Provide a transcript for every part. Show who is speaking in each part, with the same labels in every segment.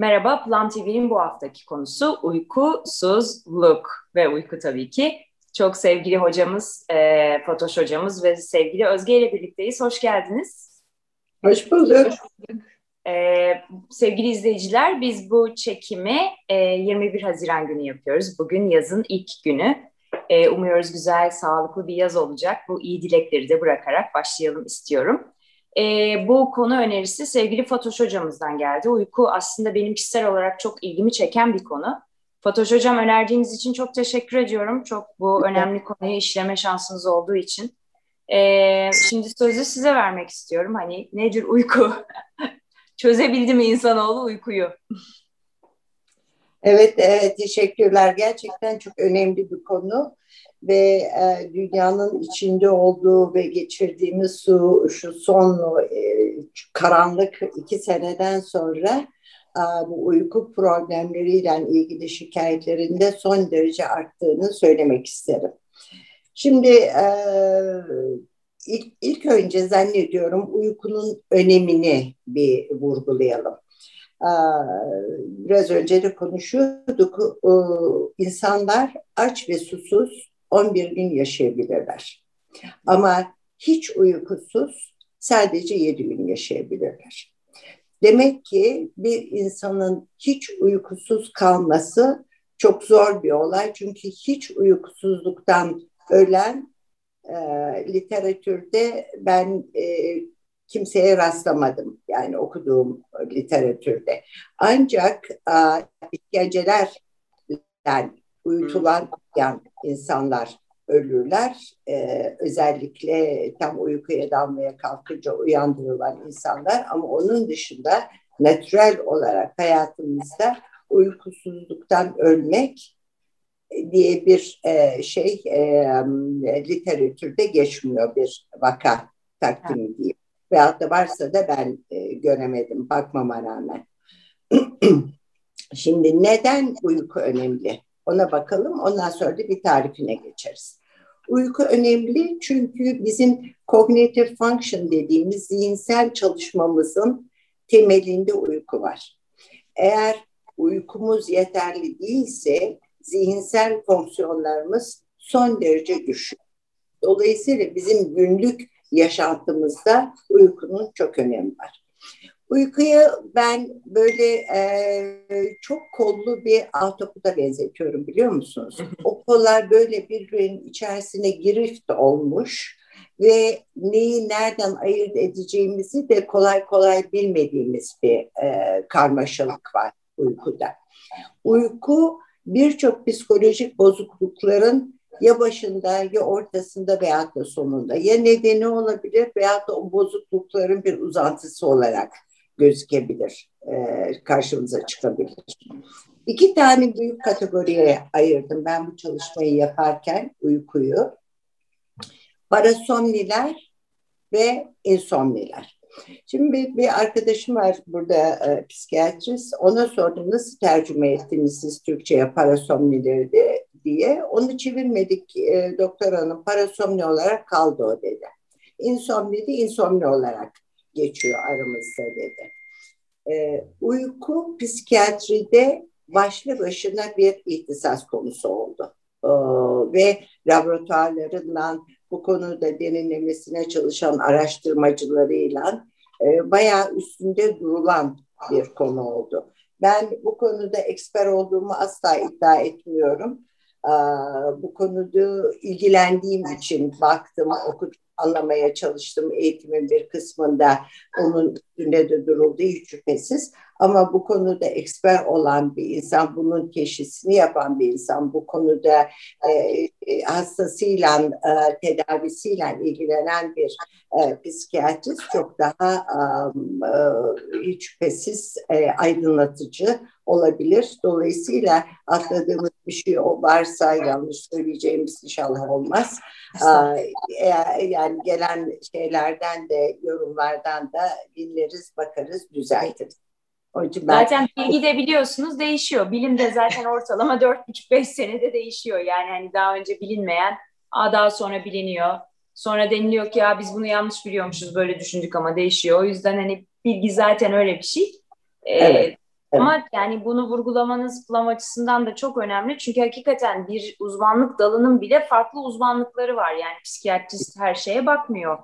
Speaker 1: Merhaba, Plum TV'nin bu haftaki konusu uykusuzluk ve uyku tabii ki. Çok sevgili hocamız, e, Fatoş hocamız ve sevgili Özge ile birlikteyiz. Hoş geldiniz.
Speaker 2: Hoş bulduk.
Speaker 1: E, sevgili izleyiciler, biz bu çekimi e, 21 Haziran günü yapıyoruz. Bugün yazın ilk günü. E, umuyoruz güzel, sağlıklı bir yaz olacak. Bu iyi dilekleri de bırakarak başlayalım istiyorum. E, bu konu önerisi sevgili Fatoş hocamızdan geldi. Uyku aslında benim kişisel olarak çok ilgimi çeken bir konu. Fatoş hocam önerdiğiniz için çok teşekkür ediyorum. Çok bu önemli konuyu işleme şansınız olduğu için. E, şimdi sözü size vermek istiyorum. Hani nedir uyku? Çözebildi mi insanoğlu uykuyu?
Speaker 2: Evet, e, teşekkürler. Gerçekten çok önemli bir konu ve e, dünyanın içinde olduğu ve geçirdiğimiz su, şu son e, karanlık iki seneden sonra e, bu uyku problemleriyle ilgili şikayetlerinde son derece arttığını söylemek isterim. Şimdi e, ilk, ilk önce zannediyorum uykunun önemini bir vurgulayalım. Biraz önce de konuşuyorduk. İnsanlar aç ve susuz 11 gün yaşayabilirler. Ama hiç uykusuz sadece 7 gün yaşayabilirler. Demek ki bir insanın hiç uykusuz kalması çok zor bir olay. Çünkü hiç uykusuzluktan ölen e, literatürde ben e, kimseye rastlamadım yani okuduğum literatürde. Ancak e, işkencelerden uyutulan yan insanlar ölürler. Ee, özellikle tam uykuya dalmaya kalkınca uyandırılan insanlar ama onun dışında natürel olarak hayatımızda uykusuzluktan ölmek diye bir e, şey e, literatürde geçmiyor bir vaka takdimi diyeyim. Veyahut da varsa da ben e, göremedim bakmama rağmen. Şimdi neden uyku önemli? Ona bakalım. Ondan sonra da bir tarifine geçeriz. Uyku önemli çünkü bizim cognitive function dediğimiz zihinsel çalışmamızın temelinde uyku var. Eğer uykumuz yeterli değilse zihinsel fonksiyonlarımız son derece düşük. Dolayısıyla bizim günlük yaşantımızda uykunun çok önemi var. Uykuyu ben böyle e, çok kollu bir ahtapota benzetiyorum biliyor musunuz? o kollar böyle birbirinin içerisine girift olmuş ve neyi nereden ayırt edeceğimizi de kolay kolay bilmediğimiz bir e, karmaşalık var uykuda. Uyku birçok psikolojik bozuklukların ya başında ya ortasında veya da sonunda ya nedeni olabilir veya da o bozuklukların bir uzantısı olarak gözükebilir, e, karşımıza çıkabilir. İki tane büyük kategoriye ayırdım ben bu çalışmayı yaparken uykuyu. Parasomniler ve insomniler. Şimdi bir, bir arkadaşım var burada e, psikiyatrist. Ona sordum nasıl tercüme ettiniz siz Türkçe'ye parasomnileri de, diye. Onu çevirmedik e, doktor hanım. Parasomni olarak kaldı o dedi. İnsomni de insomni olarak geçiyor aramızda dedi. E, uyku psikiyatride başlı başına bir ihtisas konusu oldu. E, ve laboratuvarlarından bu konuda derinlemesine çalışan araştırmacılarıyla e, bayağı üstünde durulan bir konu oldu. Ben bu konuda eksper olduğumu asla iddia etmiyorum. E, bu konuda ilgilendiğim için baktım, okudum anlamaya çalıştım eğitimin bir kısmında. Onun üstünde de duruldu hiç şüphesiz. Ama bu konuda eksper olan bir insan, bunun teşhisini yapan bir insan, bu konuda e, e hastasıyla, e, tedavisiyle ilgilenen bir e, psikiyatrist çok daha e, hiç şüphesiz e, aydınlatıcı olabilir. Dolayısıyla atladığımız bir şey varsa yanlış söyleyeceğimiz inşallah olmaz. Ee, yani gelen şeylerden de yorumlardan da dinleriz, bakarız, düzeltiriz.
Speaker 1: ben... Zaten bilgi de biliyorsunuz değişiyor. Bilim de zaten ortalama 4,5-5 senede değişiyor. Yani hani daha önce bilinmeyen daha sonra biliniyor. Sonra deniliyor ki ya biz bunu yanlış biliyormuşuz böyle düşündük ama değişiyor. O yüzden hani bilgi zaten öyle bir şey. Ee, evet. Ama yani bunu vurgulamanız plan açısından da çok önemli. Çünkü hakikaten bir uzmanlık dalının bile farklı uzmanlıkları var. Yani psikiyatrist her şeye bakmıyor.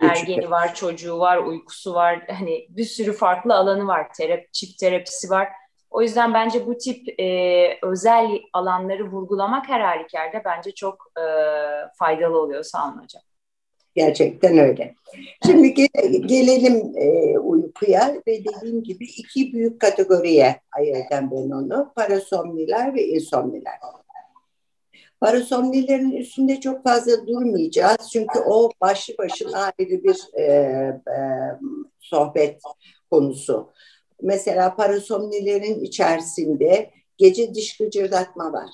Speaker 1: Ergeni var, çocuğu var, uykusu var. Hani bir sürü farklı alanı var. Terapi, çift terapisi var. O yüzden bence bu tip e, özel alanları vurgulamak her halükarda bence çok e, faydalı oluyor. Sağ olun hocam.
Speaker 2: Gerçekten öyle. Şimdi ge- gelelim e, uykuya ve dediğim gibi iki büyük kategoriye ayırdım ben onu. Parasomniler ve insomniler. Parasomnilerin üstünde çok fazla durmayacağız. Çünkü o başlı başına ayrı bir e, e, sohbet konusu. Mesela parasomnilerin içerisinde gece diş gıcırdatma var.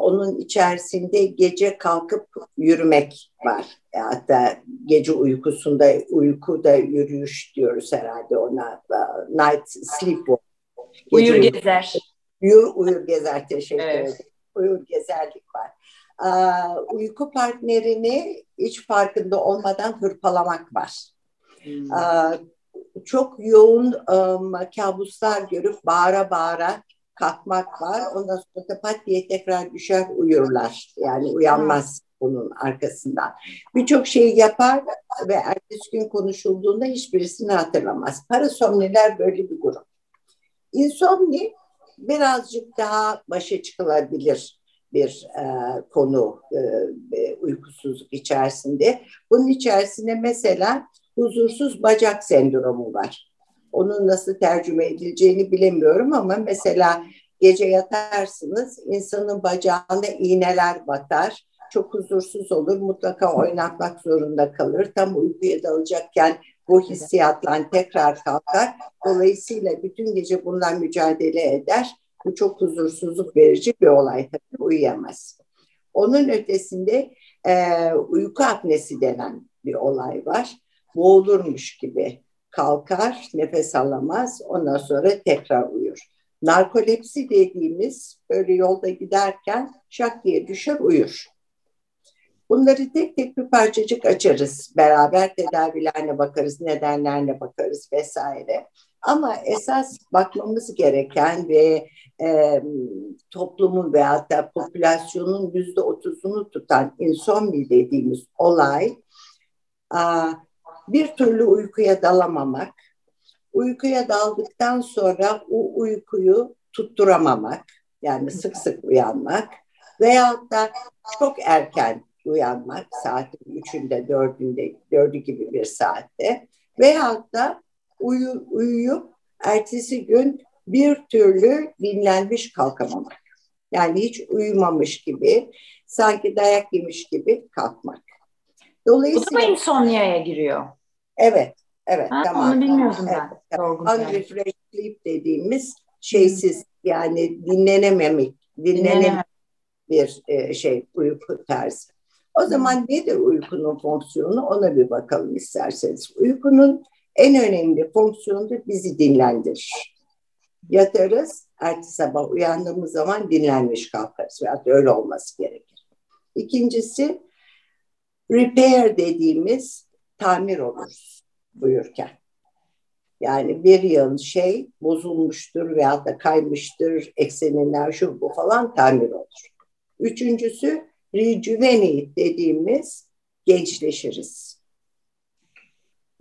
Speaker 2: Onun içerisinde gece kalkıp yürümek var. Hatta gece uykusunda uykuda yürüyüş diyoruz herhalde ona. Night sleep.
Speaker 1: Gece uyur gezer.
Speaker 2: Uyur, uyur gezer teşekkür evet. ederim. Uyur gezerlik var. Uyku partnerini hiç farkında olmadan hırpalamak var. Hmm. Çok yoğun kabuslar görüp bağıra bağıra kalkmak var. Ondan sonra da pat diye tekrar düşer uyurlar. Yani uyanmaz bunun arkasından. Birçok şey yapar ve ertesi gün konuşulduğunda hiçbirisini hatırlamaz. Parasomniler böyle bir grup. İnsomni birazcık daha başa çıkılabilir bir e, konu e, e, uykusuzluk içerisinde. Bunun içerisinde mesela huzursuz bacak sendromu var. Onun nasıl tercüme edileceğini bilemiyorum ama mesela gece yatarsınız insanın bacağında iğneler batar. Çok huzursuz olur mutlaka oynatmak zorunda kalır. Tam uykuya dalacakken bu hissiyatla tekrar kalkar. Dolayısıyla bütün gece bundan mücadele eder. Bu çok huzursuzluk verici bir olay tabii uyuyamaz. Onun ötesinde e, uyku apnesi denen bir olay var. Boğulurmuş gibi kalkar, nefes alamaz, ondan sonra tekrar uyur. Narkolepsi dediğimiz böyle yolda giderken şak diye düşer uyur. Bunları tek tek bir parçacık açarız. Beraber tedavilerine bakarız, nedenlerine bakarız vesaire. Ama esas bakmamız gereken ve e, toplumun veya da popülasyonun yüzde otuzunu tutan insomni dediğimiz olay a, bir türlü uykuya dalamamak, uykuya daldıktan sonra o uykuyu tutturamamak, yani sık sık uyanmak veyahut da çok erken uyanmak saatin üçünde, dördünde, dördü gibi bir saatte veyahut da uyu, uyuyup ertesi gün bir türlü dinlenmiş kalkamamak. Yani hiç uyumamış gibi, sanki dayak yemiş gibi kalkmak.
Speaker 1: Dolayısıyla, Bu da insomnia'ya giriyor.
Speaker 2: Evet, evet.
Speaker 1: Ha, tamam. Onu bilmiyordum evet, ben.
Speaker 2: Unrefreshed sleep dediğimiz şeysiz yani dinlenememek, dinlenememek bir e, şey uyku tarzı. O zaman nedir uykunun fonksiyonu ona bir bakalım isterseniz. Uykunun en önemli fonksiyonu da bizi dinlendirir. Yatarız, ertesi sabah uyandığımız zaman dinlenmiş kalkarız. Veyahut öyle olması gerekir. İkincisi repair dediğimiz tamir oluruz buyurken. Yani bir yıl şey bozulmuştur veya da kaymıştır, eksenler şu bu falan tamir olur. Üçüncüsü rejuvenate dediğimiz gençleşiriz.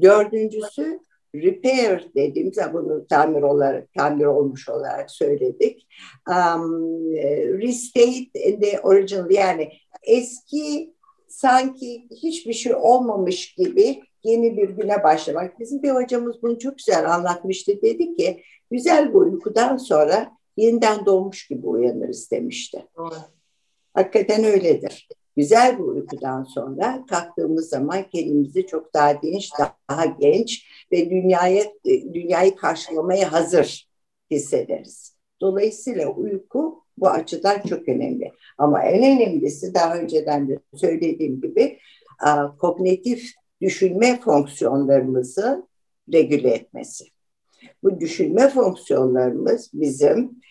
Speaker 2: Dördüncüsü repair dediğimiz bunu tamir olarak tamir olmuş olarak söyledik. Um, restate in the original yani eski sanki hiçbir şey olmamış gibi yeni bir güne başlamak. Bizim bir hocamız bunu çok güzel anlatmıştı. Dedi ki güzel bir uykudan sonra yeniden doğmuş gibi uyanırız demişti. Doğru. Hakikaten öyledir. Güzel bir uykudan sonra kalktığımız zaman kendimizi çok daha genç, daha genç ve dünyaya dünyayı karşılamaya hazır hissederiz. Dolayısıyla uyku bu açıdan çok önemli. Ama en önemlisi daha önceden de söylediğim gibi kognitif düşünme fonksiyonlarımızı regüle etmesi. Bu düşünme fonksiyonlarımız bizim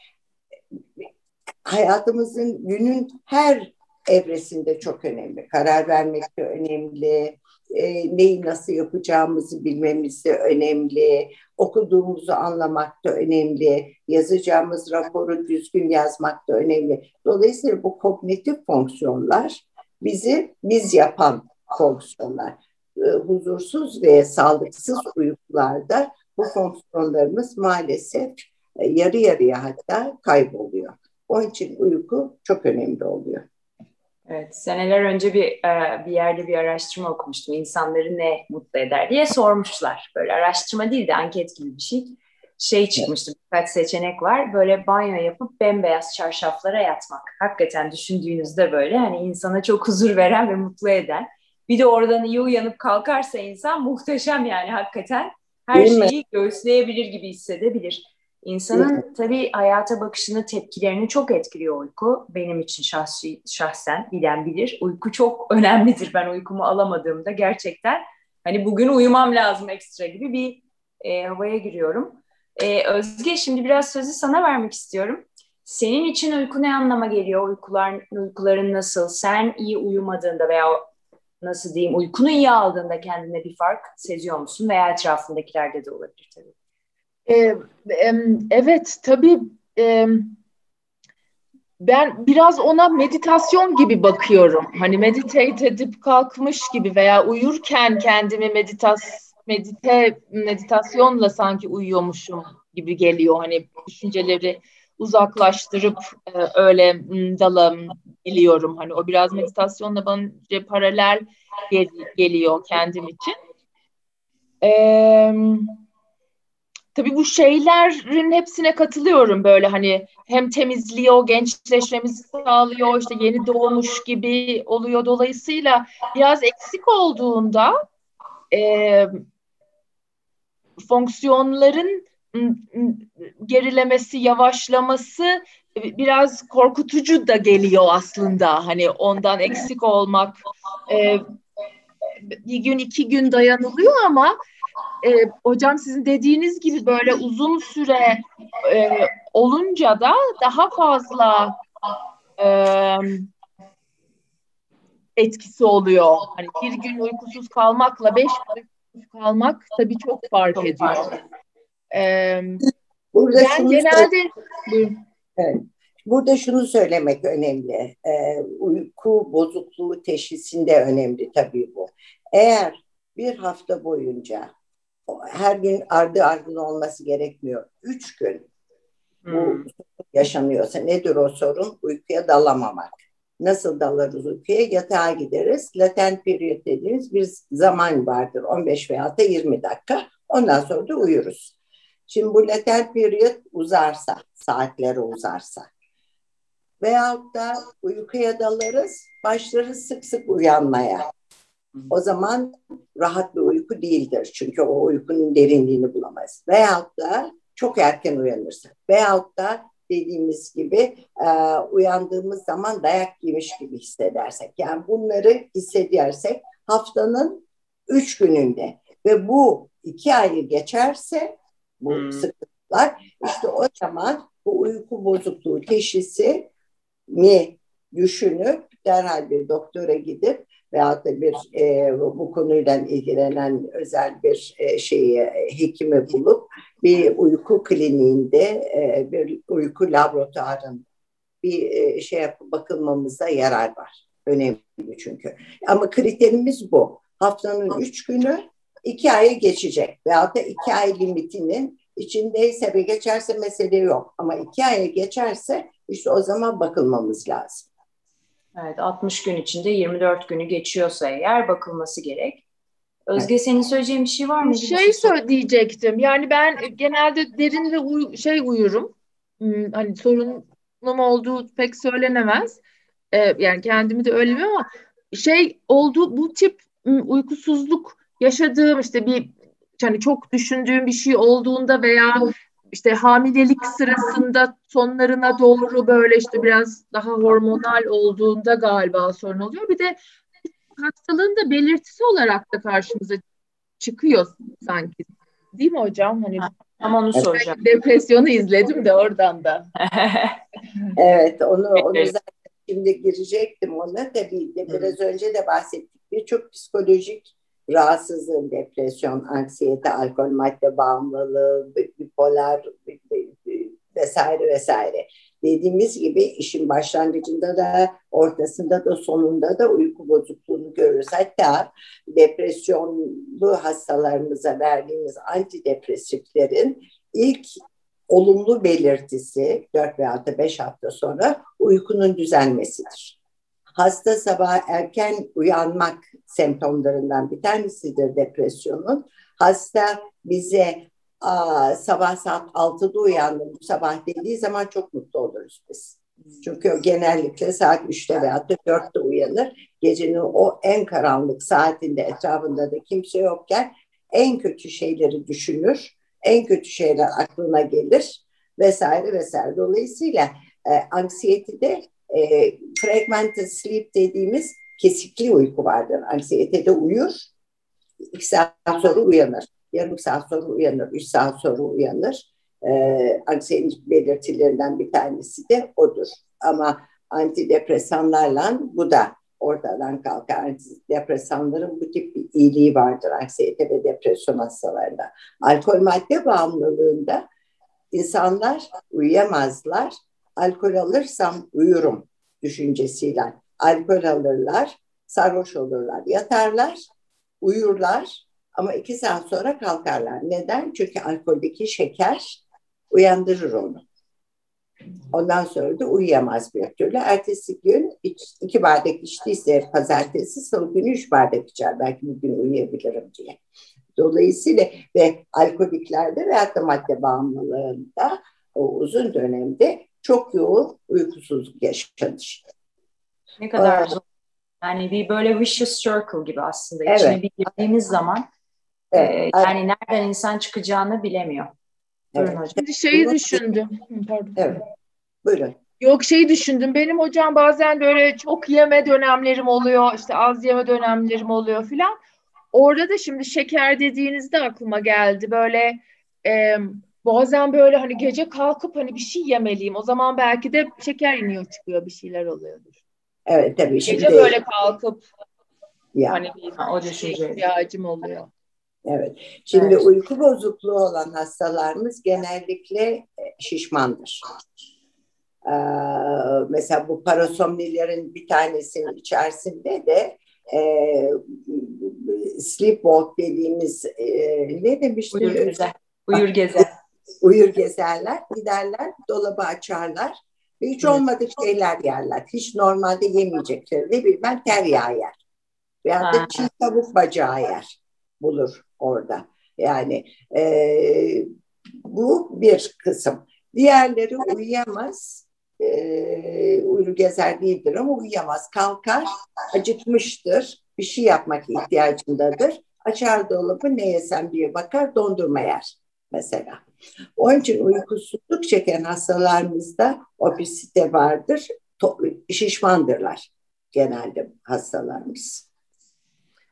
Speaker 2: hayatımızın günün her evresinde çok önemli. Karar vermek de önemli, e, neyi nasıl yapacağımızı bilmemiz de önemli. Okuduğumuzu anlamak da önemli. Yazacağımız raporu düzgün yazmak da önemli. Dolayısıyla bu kognitif fonksiyonlar bizi biz yapan fonksiyonlar. E, huzursuz ve sağlıksız uykularda bu fonksiyonlarımız maalesef e, yarı yarıya hatta kayboluyor. Onun için uyku çok önemli oluyor.
Speaker 1: Evet, seneler önce bir e, bir yerde bir araştırma okumuştum. İnsanları ne mutlu eder diye sormuşlar. Böyle araştırma değil de anket gibi bir şey. Şey çıkmıştı, birkaç seçenek var. Böyle banyo yapıp bembeyaz çarşaflara yatmak. Hakikaten düşündüğünüzde böyle hani insana çok huzur veren ve mutlu eden. Bir de oradan iyi uyanıp kalkarsa insan muhteşem yani hakikaten. Her değil şeyi mi? göğüsleyebilir gibi hissedebilir. İnsanın tabii hayata bakışını, tepkilerini çok etkiliyor uyku. Benim için şahsi, şahsen bilen bilir. Uyku çok önemlidir. Ben uykumu alamadığımda gerçekten hani bugün uyumam lazım ekstra gibi bir e, havaya giriyorum. E, Özge şimdi biraz sözü sana vermek istiyorum. Senin için uyku ne anlama geliyor? Uykular, uykuların nasıl? Sen iyi uyumadığında veya nasıl diyeyim uykunu iyi aldığında kendine bir fark seziyor musun? Veya etrafındakilerde de olabilir tabii.
Speaker 3: Ee, evet tabii ben biraz ona meditasyon gibi bakıyorum. Hani meditate edip kalkmış gibi veya uyurken kendimi meditas medite meditasyonla sanki uyuyormuşum gibi geliyor. Hani düşünceleri uzaklaştırıp e, öyle dalabiliyorum. Hani o biraz meditasyonla bence paralel gel geliyor kendim için. Eee Tabii bu şeylerin hepsine katılıyorum böyle hani hem temizliyor, gençleşmemizi sağlıyor, işte yeni doğmuş gibi oluyor. Dolayısıyla biraz eksik olduğunda e, fonksiyonların gerilemesi, yavaşlaması biraz korkutucu da geliyor aslında. Hani ondan eksik olmak e, bir gün iki gün dayanılıyor ama e, hocam sizin dediğiniz gibi böyle uzun süre e, olunca da daha fazla e, etkisi oluyor. Hani bir gün uykusuz kalmakla beş gün uykusuz kalmak tabii çok fark ediyor. Ee,
Speaker 2: Burada ben genelde Evet. Burada şunu söylemek önemli. Ee, uyku bozukluğu teşhisinde önemli tabii bu. Eğer bir hafta boyunca her gün ardı ardına olması gerekmiyor. Üç gün bu hmm. yaşanıyorsa nedir o sorun? Uykuya dalamamak. Nasıl dalarız uykuya? Yatağa gideriz. Latent periyot dediğimiz bir zaman vardır. 15 veya da 20 dakika. Ondan sonra da uyuruz. Şimdi bu latent periyot uzarsa, saatleri uzarsa veyahut da uykuya dalarız, başlarız sık sık uyanmaya. O zaman rahat bir uyku değildir. Çünkü o uykunun derinliğini bulamayız. Veyahut da çok erken uyanırsak. Veyahut da dediğimiz gibi e, uyandığımız zaman dayak yemiş gibi hissedersek. Yani bunları hissedersek haftanın üç gününde ve bu iki ayı geçerse bu hmm. sıkıntılar işte o zaman bu uyku bozukluğu teşhisi mi düşünüp derhal bir doktora gidip veyahut da bir e, bu konuyla ilgilenen özel bir e, şeyi hekimi bulup bir uyku kliniğinde e, bir uyku laboratuvarın bir e, şey yapıp bakılmamıza yarar var. Önemli çünkü. Ama kriterimiz bu. Haftanın üç günü iki aya geçecek. Veyahut da iki ay limitinin içindeyse ve geçerse mesele yok. Ama iki aya geçerse işte o zaman bakılmamız lazım.
Speaker 1: Evet 60 gün içinde 24 günü geçiyorsa eğer bakılması gerek. Özge evet. senin söyleyeceğin bir şey var mı?
Speaker 3: Şey söyleyecektim. Yani ben genelde derin ve uy şey uyurum. Hmm, hani sorunum olduğu pek söylenemez. Ee, yani kendimi de öyle ama şey oldu bu tip uykusuzluk yaşadığım işte bir yani çok düşündüğüm bir şey olduğunda veya işte hamilelik sırasında sonlarına doğru böyle işte biraz daha hormonal olduğunda galiba sorun oluyor. Bir de hastalığın da belirtisi olarak da karşımıza çıkıyor sanki. Değil mi hocam? Hani
Speaker 1: Tam onu soracağım.
Speaker 3: Depresyonu izledim de oradan da.
Speaker 2: evet onu, onu zaten şimdi girecektim ona tabii de biraz önce de bahsettik. Birçok psikolojik rahatsızlığın depresyon, anksiyete, alkol madde bağımlılığı, bipolar vesaire vesaire. Dediğimiz gibi işin başlangıcında da ortasında da sonunda da uyku bozukluğunu görürüz. Hatta depresyonlu hastalarımıza verdiğimiz antidepresiflerin ilk olumlu belirtisi 4 veya 5 hafta sonra uykunun düzelmesidir. Hasta sabah erken uyanmak semptomlarından bir tanesidir depresyonun. Hasta bize Aa, sabah saat 6'da uyandım bu sabah dediği zaman çok mutlu oluruz biz. Çünkü o genellikle saat 3'te veya 4'te uyanır. Gecenin o en karanlık saatinde etrafında da kimse yokken en kötü şeyleri düşünür. En kötü şeyler aklına gelir vesaire vesaire. Dolayısıyla e, anksiyetede e, fragmented sleep dediğimiz kesikli uyku vardır. Anksiyetede uyur, iki saat sonra uyanır yarım saat sonra uyanır, üç saat sonra uyanır. Ee, anksiyetin belirtilerinden bir tanesi de odur. Ama antidepresanlarla bu da ortadan kalkar. Antidepresanların bu tip bir iyiliği vardır anksiyete ve depresyon hastalarında. Alkol madde bağımlılığında insanlar uyuyamazlar. Alkol alırsam uyurum düşüncesiyle. Alkol alırlar, sarhoş olurlar, yatarlar, uyurlar ama iki saat sonra kalkarlar. Neden? Çünkü alkoldeki şeker uyandırır onu. Ondan sonra da uyuyamaz bir türlü. Ertesi gün iki bardak içtiyse pazartesi, salı günü üç bardak içer. Belki bugün uyuyabilirim diye. Dolayısıyla ve alkoliklerde veya da madde bağımlılığında o uzun dönemde çok yoğun uykusuzluk yaşanır.
Speaker 1: Ne kadar zor. Yani bir böyle vicious circle gibi aslında. Evet. İçine bir girdiğimiz zaman Evet, yani nereden insan çıkacağını bilemiyor.
Speaker 3: Evet. Hocam. Şimdi şeyi düşündüm. Pardon.
Speaker 2: Evet. Buyurun.
Speaker 3: Yok şeyi düşündüm. Benim hocam bazen böyle çok yeme dönemlerim oluyor. işte az yeme dönemlerim oluyor filan. Orada da şimdi şeker dediğinizde aklıma geldi. Böyle e, bazen böyle hani gece kalkıp hani bir şey yemeliyim. O zaman belki de şeker iniyor çıkıyor bir şeyler oluyordur.
Speaker 2: Evet tabii. Gece
Speaker 3: şimdi... böyle kalkıp ya. hani bir ha, o düşünce ihtiyacım oluyor.
Speaker 2: Evet. Şimdi evet. uyku bozukluğu olan hastalarımız genellikle e, şişmandır. Ee, mesela bu parasomnilerin bir tanesinin içerisinde de e, sleepwalk dediğimiz e, ne demiştim?
Speaker 1: Uyur gezer. Uyur gezer.
Speaker 2: Uyur gezerler, giderler, dolabı açarlar ve hiç olmadık şeyler yerler. Hiç normalde yemeyecekleri. Ne bilmem teryağı yer. Veyahut da çiğ tavuk bacağı yer bulur orada. Yani e, bu bir kısım. Diğerleri uyuyamaz. E, uyur gezer değildir ama uyuyamaz. Kalkar, acıkmıştır, bir şey yapmak ihtiyacındadır. Açar dolabı ne yesem diye bakar, dondurma yer mesela. Onun için uykusuzluk çeken hastalarımızda obezite vardır, şişmandırlar genelde hastalarımız.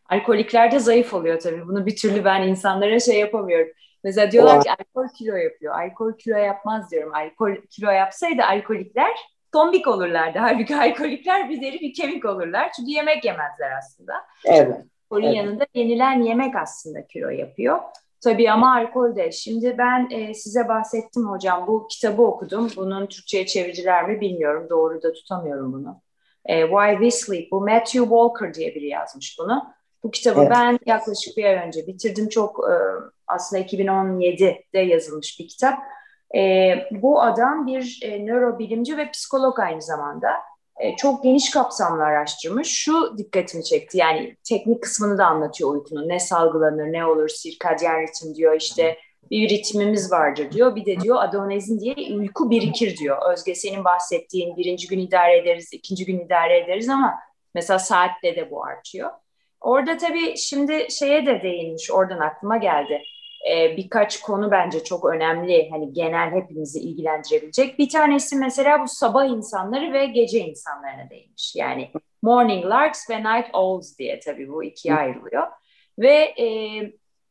Speaker 1: Alkoliklerde zayıf oluyor tabii. Bunu bir türlü ben insanlara şey yapamıyorum. Mesela diyorlar ki alkol kilo yapıyor. Alkol kilo yapmaz diyorum. Alkol kilo yapsaydı alkolikler tombik olurlardı. Halbuki alkolikler bir deri bir kemik olurlar. Çünkü yemek yemezler aslında.
Speaker 2: Evet.
Speaker 1: Alkolün evet. yanında yenilen yemek aslında kilo yapıyor. Tabii ama alkol de. Şimdi ben e, size bahsettim hocam. Bu kitabı okudum. Bunun Türkçe'ye çevirdiler mi bilmiyorum. Doğru da tutamıyorum bunu. E, Why We Sleep. Bu Matthew Walker diye biri yazmış bunu. Bu kitabı evet. ben yaklaşık bir ay önce bitirdim. Çok e, aslında 2017'de yazılmış bir kitap. E, bu adam bir e, nörobilimci ve psikolog aynı zamanda. E, çok geniş kapsamlı araştırmış. Şu dikkatimi çekti. Yani teknik kısmını da anlatıyor uykunun. Ne salgılanır, ne olur, sirkadyen ritim diyor. İşte bir ritmimiz vardır diyor. Bir de diyor adonezin diye uyku birikir diyor. Özge senin bahsettiğin birinci gün idare ederiz, ikinci gün idare ederiz ama mesela saatte de bu artıyor. Orada tabii şimdi şeye de değinmiş, oradan aklıma geldi. Ee, birkaç konu bence çok önemli, hani genel hepimizi ilgilendirebilecek. Bir tanesi mesela bu sabah insanları ve gece insanlarına değinmiş. Yani morning larks ve night owls diye tabii bu ikiye ayrılıyor. Ve e,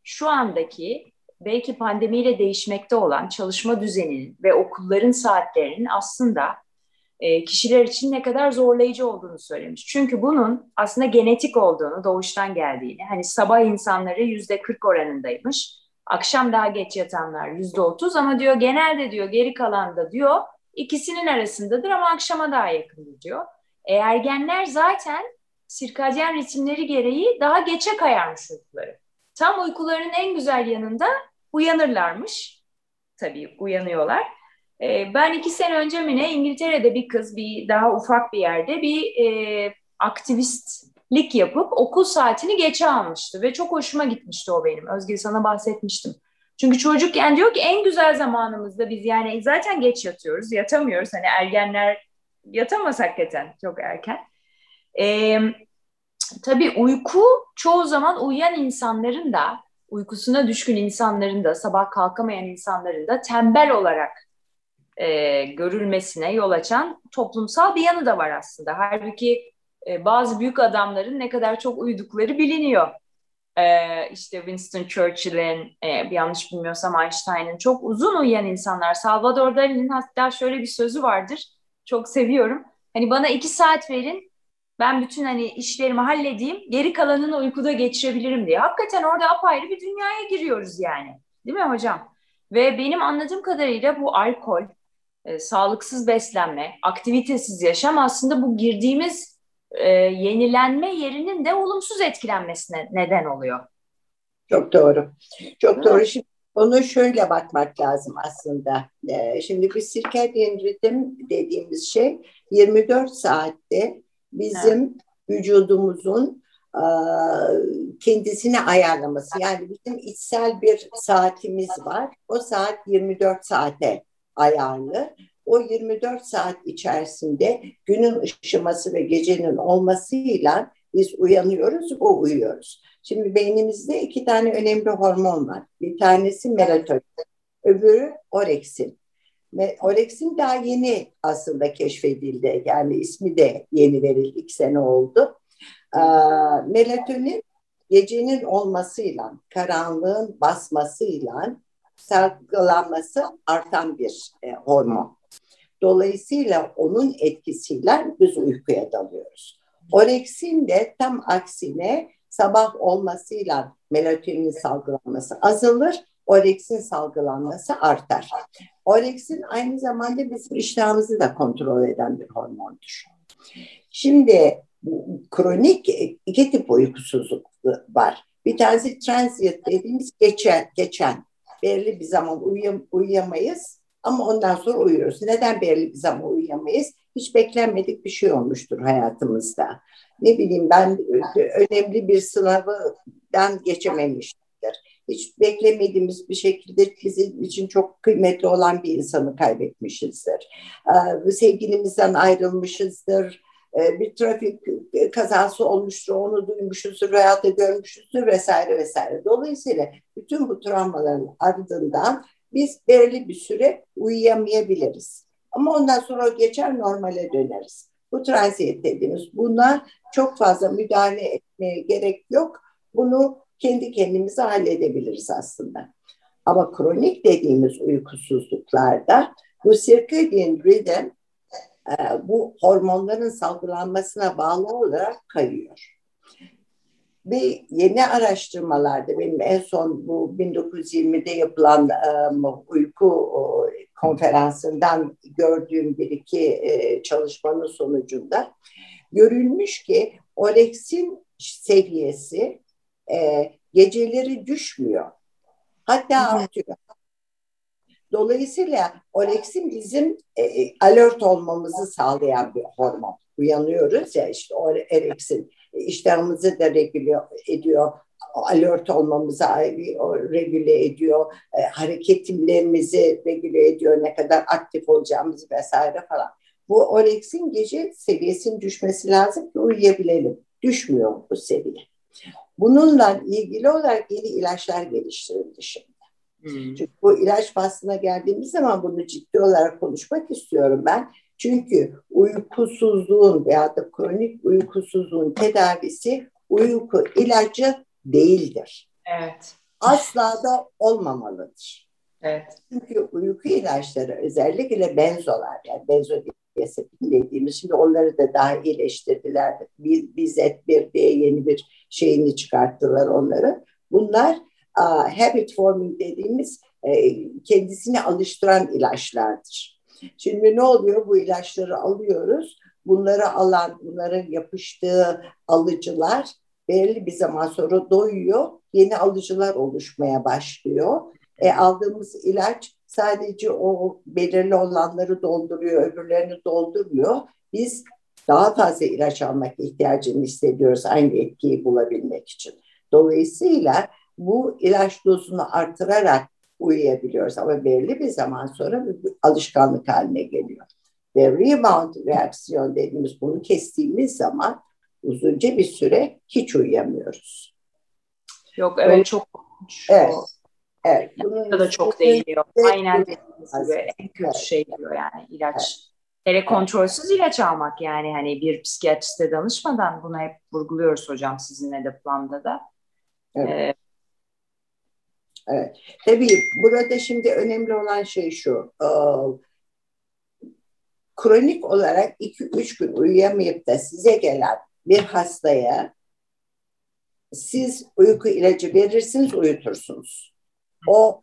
Speaker 1: şu andaki belki pandemiyle değişmekte olan çalışma düzeninin ve okulların saatlerinin aslında e, kişiler için ne kadar zorlayıcı olduğunu söylemiş. Çünkü bunun aslında genetik olduğunu, doğuştan geldiğini, hani sabah insanları yüzde 40 oranındaymış, akşam daha geç yatanlar yüzde 30 ama diyor genelde diyor geri kalan da diyor ikisinin arasındadır ama akşama daha yakındır diyor. E, ergenler zaten sirkadyen ritimleri gereği daha geçe kayarmış uykuları. Tam uykularının en güzel yanında uyanırlarmış. Tabii uyanıyorlar. E, ben iki sene önce mi ne İngiltere'de bir kız bir daha ufak bir yerde bir e, aktivistlik yapıp okul saatini geçe almıştı ve çok hoşuma gitmişti o benim. Özge sana bahsetmiştim. Çünkü çocuk yani diyor ki en güzel zamanımızda biz yani zaten geç yatıyoruz, yatamıyoruz. Hani ergenler yatamaz hakikaten çok erken. Ee, tabii uyku çoğu zaman uyuyan insanların da, uykusuna düşkün insanların da, sabah kalkamayan insanların da tembel olarak e, görülmesine yol açan toplumsal bir yanı da var aslında. Halbuki e, bazı büyük adamların ne kadar çok uyudukları biliniyor. E, işte Winston Churchill'in, e, bir yanlış bilmiyorsam Einstein'ın çok uzun uyuyan insanlar. Salvador Dali'nin hatta şöyle bir sözü vardır. Çok seviyorum. Hani bana iki saat verin, ben bütün hani işlerimi halledeyim, geri kalanını uykuda geçirebilirim diye. Hakikaten orada apayrı bir dünyaya giriyoruz yani. Değil mi hocam? Ve benim anladığım kadarıyla bu alkol, e, sağlıksız beslenme, aktivitesiz yaşam aslında bu girdiğimiz e, yenilenme yerinin de olumsuz etkilenmesine neden oluyor.
Speaker 2: Çok doğru. Çok doğru. Şimdi onu şöyle bakmak lazım aslında. Ee, şimdi bir sirkadiyen ritim dediğimiz şey 24 saatte bizim evet. vücudumuzun e, kendisini ayarlaması. Yani bizim içsel bir saatimiz var. O saat 24 saate ayarlı. O 24 saat içerisinde günün ışıması ve gecenin olmasıyla biz uyanıyoruz, o uyuyoruz. Şimdi beynimizde iki tane önemli hormon var. Bir tanesi melatonin, öbürü oreksin. Oreksin daha yeni aslında keşfedildi. Yani ismi de yeni verildi, iki sene oldu. Melatonin gecenin olmasıyla, karanlığın basmasıyla salgılanması artan bir e, hormon. Dolayısıyla onun etkisiyle biz uykuya dalıyoruz. Oreksin de tam aksine sabah olmasıyla melatonin salgılanması azalır, oreksin salgılanması artar. Oreksin aynı zamanda bizim iştahımızı da kontrol eden bir hormondur. Şimdi kronik iki tip uykusuzluk var. Bir tanesi transient dediğimiz geçen, geçen belirli bir zaman uyuyam, uyuyamayız ama ondan sonra uyuyoruz. Neden belirli bir zaman uyuyamayız? Hiç beklenmedik bir şey olmuştur hayatımızda. Ne bileyim ben önemli bir sınavdan geçememiştir. Hiç beklemediğimiz bir şekilde bizim için çok kıymetli olan bir insanı kaybetmişizdir. Sevgilimizden ayrılmışızdır ee, bir trafik kazası olmuştur, onu duymuşuzdur, hayata görmüşüzdür vesaire vesaire. Dolayısıyla bütün bu travmaların ardından biz belirli bir süre uyuyamayabiliriz. Ama ondan sonra geçer normale döneriz. Bu transiyet dediğimiz buna çok fazla müdahale etmeye gerek yok. Bunu kendi kendimize halledebiliriz aslında. Ama kronik dediğimiz uykusuzluklarda bu circadian rhythm e, bu hormonların salgılanmasına bağlı olarak kayıyor. Ve yeni araştırmalarda benim en son bu 1920'de yapılan um, uyku konferansından gördüğüm bir iki e, çalışmanın sonucunda görülmüş ki oreksin seviyesi e, geceleri düşmüyor. Hatta artıyor. Dolayısıyla oreksin bizim e, e, alert olmamızı sağlayan bir hormon. Uyanıyoruz ya işte oreksin iştahımızı da regüle ediyor, alert olmamızı regüle ediyor, e, hareketlerimizi regüle ediyor, ne kadar aktif olacağımızı vesaire falan. Bu oreksin gece seviyesinin düşmesi lazım ki uyuyabilelim. Düşmüyor bu seviye. Bununla ilgili olarak yeni ilaçlar geliştirildi şimdi. Hmm. Çünkü bu ilaç faslına geldiğimiz zaman bunu ciddi olarak konuşmak istiyorum ben. Çünkü uykusuzluğun veya da kronik uykusuzluğun tedavisi uyku ilacı değildir.
Speaker 1: Evet.
Speaker 2: Asla da olmamalıdır.
Speaker 1: Evet.
Speaker 2: Çünkü uyku ilaçları özellikle benzolar yani benzodiazepinler diazepin dediğimiz. Şimdi onları da daha iyileştirdiler. Bir, bizet bir diye yeni bir şeyini çıkarttılar onları. Bunlar uh, habit forming dediğimiz e, kendisini alıştıran ilaçlardır. Şimdi ne oluyor? Bu ilaçları alıyoruz. Bunları alan, bunların yapıştığı alıcılar belirli bir zaman sonra doyuyor. Yeni alıcılar oluşmaya başlıyor. E, aldığımız ilaç sadece o belirli olanları dolduruyor, öbürlerini doldurmuyor. Biz daha fazla ilaç almak ihtiyacını hissediyoruz aynı etkiyi bulabilmek için. Dolayısıyla bu ilaç dozunu artırarak uyuyabiliyoruz ama belirli bir zaman sonra bir alışkanlık haline geliyor. Ve rebound reaksiyon dediğimiz bunu kestiğimiz zaman uzunca bir süre hiç uyuyamıyoruz.
Speaker 1: Yok evet Öyle, çok
Speaker 2: Evet. Evet.
Speaker 1: Bunun da çok değiniyor. Aynen dediğiniz gibi en kötü evet. şey diyor yani ilaç. Evet. Hele kontrolsüz ilaç almak yani hani bir psikiyatriste danışmadan bunu hep vurguluyoruz hocam sizinle de planda da.
Speaker 2: Evet. Ee, evet. Tabii burada şimdi önemli olan şey şu. E, kronik olarak 2-3 gün uyuyamayıp da size gelen bir hastaya siz uyku ilacı verirsiniz, uyutursunuz. O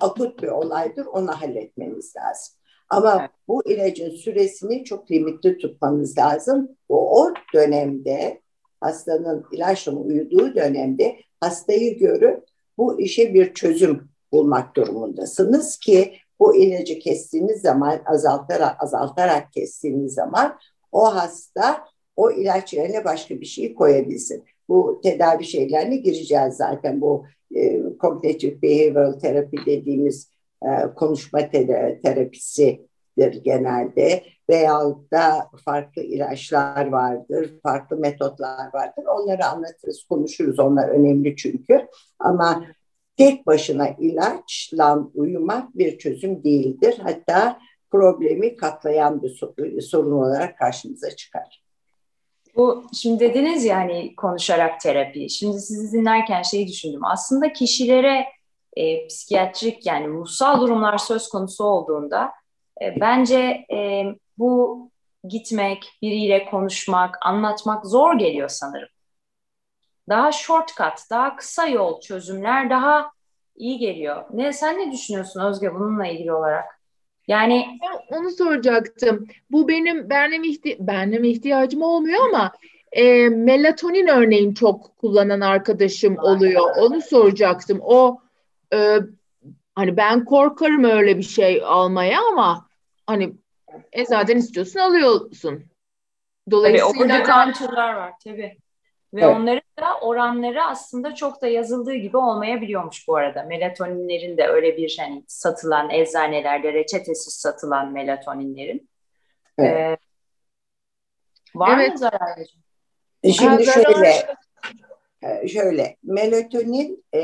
Speaker 2: akut bir olaydır, onu halletmeniz lazım. Ama evet. bu ilacın süresini çok limitli tutmanız lazım. O, o dönemde hastanın ilaçla uyuduğu dönemde hastayı görüp bu işe bir çözüm bulmak durumundasınız ki bu ilacı kestiğiniz zaman azaltarak azaltarak kestiğiniz zaman o hasta o ilaç yerine başka bir şey koyabilsin. Bu tedavi şeylerine gireceğiz zaten bu e, kognitif behavioral terapi dediğimiz e, konuşma te terapisidir genelde veyahut da farklı ilaçlar vardır, farklı metotlar vardır. Onları anlatırız, konuşuruz. Onlar önemli çünkü. Ama tek başına ilaçla uyumak bir çözüm değildir. Hatta problemi katlayan bir sorun olarak karşımıza çıkar.
Speaker 1: Bu şimdi dediniz ya hani konuşarak terapi. Şimdi sizi dinlerken şeyi düşündüm. Aslında kişilere e, psikiyatrik yani ruhsal durumlar söz konusu olduğunda e, bence e, bu gitmek, biriyle konuşmak, anlatmak zor geliyor sanırım. Daha shortcut, daha kısa yol çözümler daha iyi geliyor. Ne sen ne düşünüyorsun Özge bununla ilgili olarak? Yani
Speaker 3: ben onu soracaktım. Bu benim benim ihti benim ihtiyacım olmuyor ama e, melatonin örneğin çok kullanan arkadaşım oluyor. Onu soracaktım. O e, hani ben korkarım öyle bir şey almaya ama hani eczaden istiyorsun alıyorsun.
Speaker 1: Dolayısıyla tabii, turlar var tabii. Ve evet. onların da oranları aslında çok da yazıldığı gibi olmayabiliyormuş bu arada. Melatoninlerin de öyle bir hani satılan eczanelerde reçetesiz satılan melatoninlerin. Evet. Ee, var evet. mı zararı?
Speaker 2: E, şimdi şöyle e, şöyle melatonin e,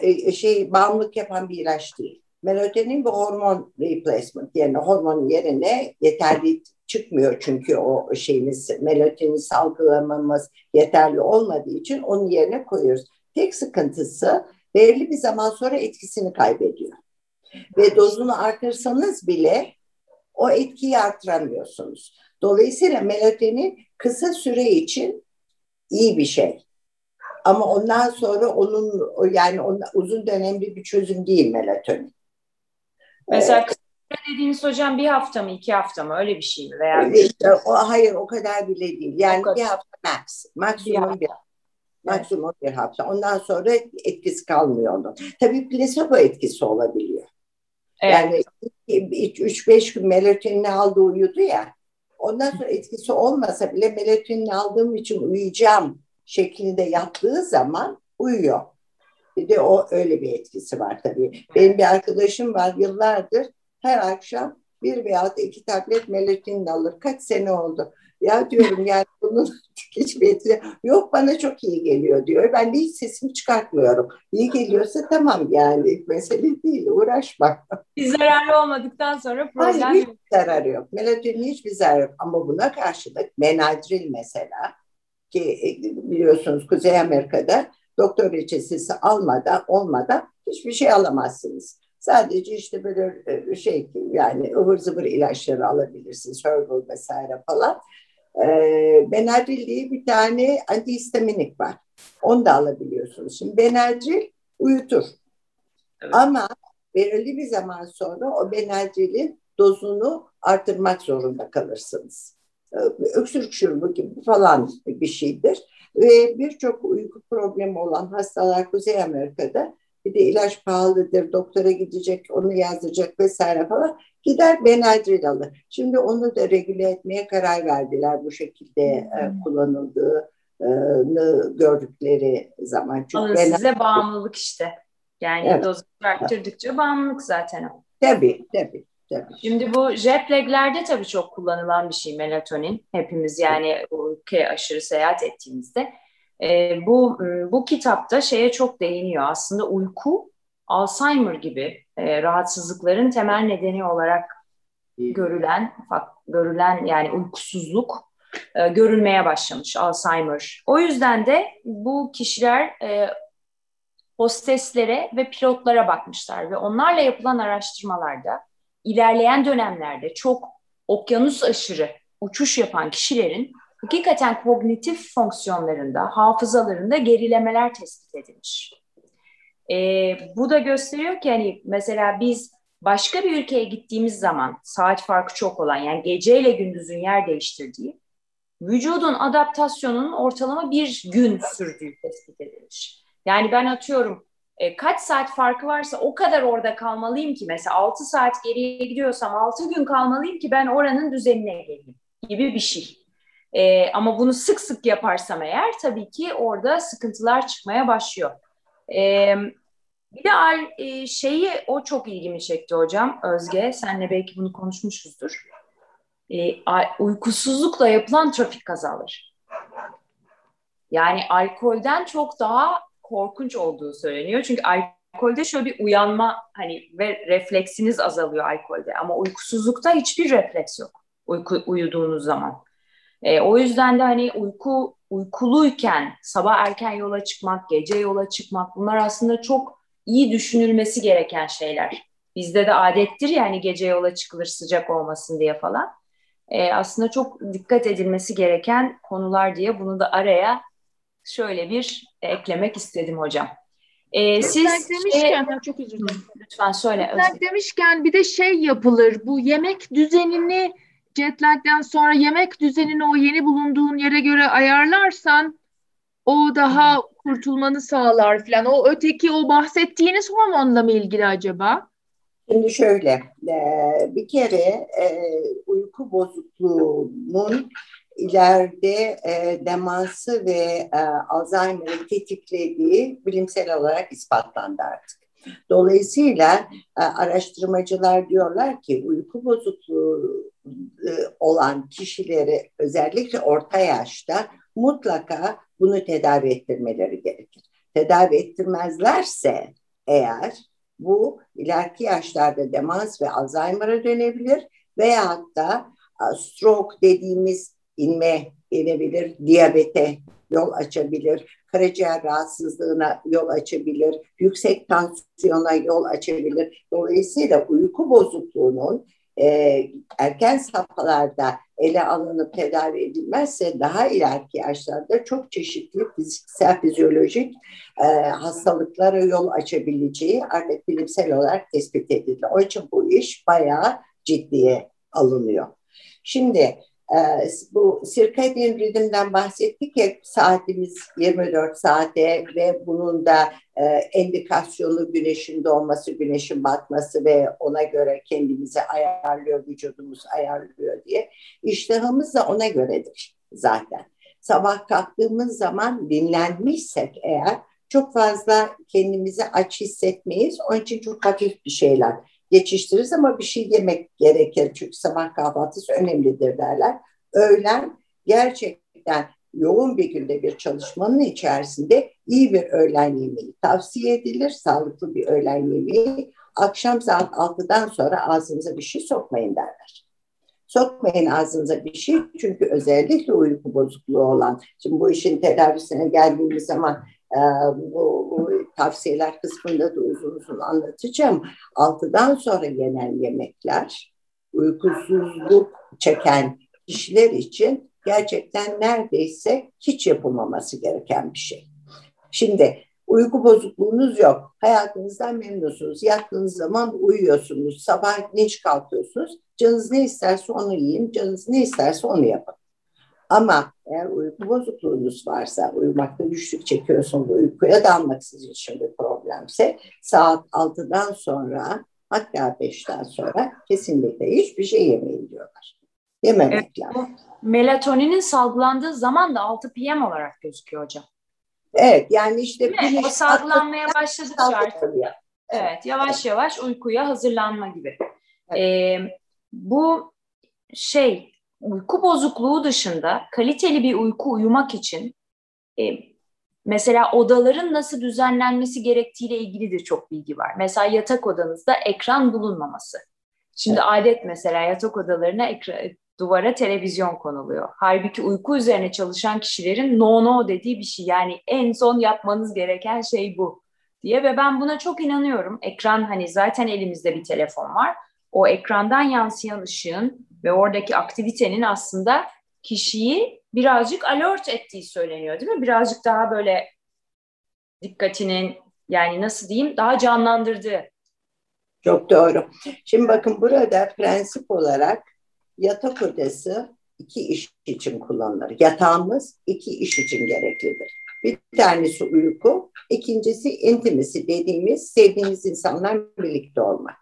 Speaker 2: e, şey bağımlılık yapan bir ilaç değil. Melatonin bir hormon replacement yani hormonun yerine yeterli çıkmıyor çünkü o şeyimiz melatonin salgılamamız yeterli olmadığı için onun yerine koyuyoruz. Tek sıkıntısı belirli bir zaman sonra etkisini kaybediyor. Ve dozunu artırsanız bile o etkiyi artıramıyorsunuz. Dolayısıyla melatonin kısa süre için iyi bir şey. Ama ondan sonra onun yani onun, uzun dönemli bir çözüm değil melatonin.
Speaker 1: Mesela ee, dediğiniz hocam bir hafta mı iki hafta mı öyle bir şey mi? Veya
Speaker 2: işte, o, hayır o kadar bile değil. Yani bir hafta max. Maksimum bir, hafta. Maksimum bir hafta. Ondan sonra etkisi kalmıyor onun. Tabii plasebo etkisi olabiliyor. Evet. Yani 3-5 gün melatonin aldı uyudu ya. Ondan sonra etkisi olmasa bile melatonin aldığım için uyuyacağım şeklinde yaptığı zaman uyuyor. Bir de o öyle bir etkisi var tabii. Benim bir arkadaşım var yıllardır her akşam bir veya iki tablet melatonin alır. Kaç sene oldu. Ya diyorum yani bunun hiçbir etkisi yok bana çok iyi geliyor diyor. Ben de hiç sesimi çıkartmıyorum. İyi geliyorsa tamam yani mesele değil uğraşma.
Speaker 1: Bir zararlı olmadıktan sonra problem
Speaker 2: Hayır, hiç zararı yok. Melatonin hiçbir zararı yok. Ama buna karşılık Benadryl mesela ki e, biliyorsunuz Kuzey Amerika'da doktor reçetesi almadan olmadan hiçbir şey alamazsınız. Sadece işte böyle e, şey yani ıvır zıvır ilaçları alabilirsiniz. Herbal vesaire falan. Ee, Benadryl diye bir tane antihistaminik var. Onu da alabiliyorsunuz. Şimdi Benadryl uyutur. Evet. Ama belirli bir zaman sonra o Benadryl'in dozunu artırmak zorunda kalırsınız. Ee, öksürük şurubu gibi falan bir şeydir. Ve birçok uyku problemi olan hastalar Kuzey Amerika'da bir de ilaç pahalıdır, doktora gidecek, onu yazdıracak vesaire falan. Gider Benadryl alır. Şimdi onu da regüle etmeye karar verdiler bu şekilde hmm. kullanıldığını gördükleri zaman.
Speaker 1: Çünkü Alın Benadryl... size bağımlılık işte. Yani evet. dozu arttırdıkça bağımlılık zaten o.
Speaker 2: Tabii, tabii. Tabii.
Speaker 1: Şimdi bu jet laglerde tabii çok kullanılan bir şey melatonin. Hepimiz yani ülke aşırı seyahat ettiğimizde. E, bu bu kitapta şeye çok değiniyor. Aslında uyku Alzheimer gibi e, rahatsızlıkların temel nedeni olarak görülen görülen yani uykusuzluk e, görülmeye başlamış Alzheimer. O yüzden de bu kişiler e, hosteslere ve pilotlara bakmışlar ve onlarla yapılan araştırmalarda ilerleyen dönemlerde çok okyanus aşırı uçuş yapan kişilerin hakikaten kognitif fonksiyonlarında, hafızalarında gerilemeler tespit edilmiş. E, bu da gösteriyor ki hani mesela biz başka bir ülkeye gittiğimiz zaman saat farkı çok olan yani geceyle gündüzün yer değiştirdiği vücudun adaptasyonunun ortalama bir gün sürdüğü tespit edilmiş. Yani ben atıyorum e, kaç saat farkı varsa o kadar orada kalmalıyım ki mesela 6 saat geriye gidiyorsam 6 gün kalmalıyım ki ben oranın düzenine geleyim gibi bir şey. E, ama bunu sık sık yaparsam eğer tabii ki orada sıkıntılar çıkmaya başlıyor. E, bir de e, şeyi o çok ilgimi çekti hocam Özge. Senle belki bunu konuşmuşuzdur. E, uykusuzlukla yapılan trafik kazaları. Yani alkolden çok daha korkunç olduğu söyleniyor. Çünkü alkolde şöyle bir uyanma hani ve refleksiniz azalıyor alkolde ama uykusuzlukta hiçbir refleks yok uyku, uyuduğunuz zaman. E, o yüzden de hani uyku uykuluyken sabah erken yola çıkmak, gece yola çıkmak bunlar aslında çok iyi düşünülmesi gereken şeyler. Bizde de adettir yani gece yola çıkılır sıcak olmasın diye falan. E, aslında çok dikkat edilmesi gereken konular diye bunu da araya şöyle bir eklemek istedim hocam.
Speaker 3: Ee, siz demişken şey, çok özür dilerim.
Speaker 1: Lütfen söyle.
Speaker 3: Jet demişken bir de şey yapılır. Bu yemek düzenini jetlagden sonra yemek düzenini o yeni bulunduğun yere göre ayarlarsan o daha kurtulmanı sağlar falan. O öteki o bahsettiğiniz hormonla mı ilgili acaba?
Speaker 2: Şimdi şöyle e, bir kere e, uyku bozukluğunun ileride e, demansı ve Alzheimer'ı tetiklediği bilimsel olarak ispatlandı artık. Dolayısıyla araştırmacılar diyorlar ki uyku bozukluğu olan kişileri özellikle orta yaşta mutlaka bunu tedavi ettirmeleri gerekir. Tedavi ettirmezlerse eğer bu ileriki yaşlarda demans ve Alzheimer'a dönebilir veyahut da stroke dediğimiz inme gelebilir, diyabete yol açabilir, karaciğer rahatsızlığına yol açabilir, yüksek tansiyona yol açabilir. Dolayısıyla uyku bozukluğunun e, erken safhalarda ele alınıp tedavi edilmezse daha ileriki yaşlarda çok çeşitli fiziksel, fizyolojik e, hastalıklara yol açabileceği artık bilimsel olarak tespit edildi. O için bu iş bayağı ciddiye alınıyor. Şimdi bu circadian rhythm'den bahsettik ya saatimiz 24 saate ve bunun da e, endikasyonu güneşin doğması, güneşin batması ve ona göre kendimizi ayarlıyor, vücudumuz ayarlıyor diye. İştahımız da ona göredir zaten. Sabah kalktığımız zaman dinlenmişsek eğer çok fazla kendimizi aç hissetmeyiz. Onun için çok hafif bir şeyler geçiştiririz ama bir şey yemek gerekir. Çünkü sabah kahvaltısı önemlidir derler. Öğlen gerçekten yoğun bir günde bir çalışmanın içerisinde iyi bir öğlen yemeği tavsiye edilir. Sağlıklı bir öğlen yemeği. Akşam saat 6'dan sonra ağzınıza bir şey sokmayın derler. Sokmayın ağzınıza bir şey çünkü özellikle uyku bozukluğu olan, şimdi bu işin tedavisine geldiğimiz zaman Ee, bu, tavsiyeler kısmında da uzun uzun anlatacağım. Altıdan sonra yenen yemekler uykusuzluk çeken kişiler için gerçekten neredeyse hiç yapılmaması gereken bir şey. Şimdi uyku bozukluğunuz yok. Hayatınızdan memnunsunuz. Yattığınız zaman uyuyorsunuz. Sabah dinç kalkıyorsunuz. Canınız ne isterse onu yiyin. Canınız ne isterse onu yapın. Ama eğer uyku bozukluğunuz varsa, uyumakta güçlük çekiyorsunuz, uykuya dalmak sizin için bir problemse saat 6'dan sonra hatta 5'ten sonra kesinlikle hiçbir şey yemeyin diyorlar. Yememek evet, lazım.
Speaker 1: Melatoninin salgılandığı zaman da 6 PM olarak gözüküyor hocam.
Speaker 2: Evet yani işte
Speaker 1: o salgılanmaya başladıkça artık. Evet yavaş yavaş uykuya hazırlanma gibi. Evet. Ee, bu şey uyku bozukluğu dışında kaliteli bir uyku uyumak için e, mesela odaların nasıl düzenlenmesi gerektiğiyle ilgili de çok bilgi var. Mesela yatak odanızda ekran bulunmaması. Şimdi evet. adet mesela yatak odalarına ekran, duvara televizyon konuluyor. Halbuki uyku üzerine çalışan kişilerin no no dediği bir şey. Yani en son yapmanız gereken şey bu diye ve ben buna çok inanıyorum. Ekran hani zaten elimizde bir telefon var. O ekrandan yansıyan ışığın ve oradaki aktivitenin aslında kişiyi birazcık alert ettiği söyleniyor değil mi? Birazcık daha böyle dikkatinin yani nasıl diyeyim daha canlandırdığı.
Speaker 2: Çok doğru. Şimdi bakın burada prensip olarak yatak odası iki iş için kullanılır. Yatağımız iki iş için gereklidir. Bir tanesi uyku, ikincisi intimisi dediğimiz sevdiğimiz insanlarla birlikte olmak.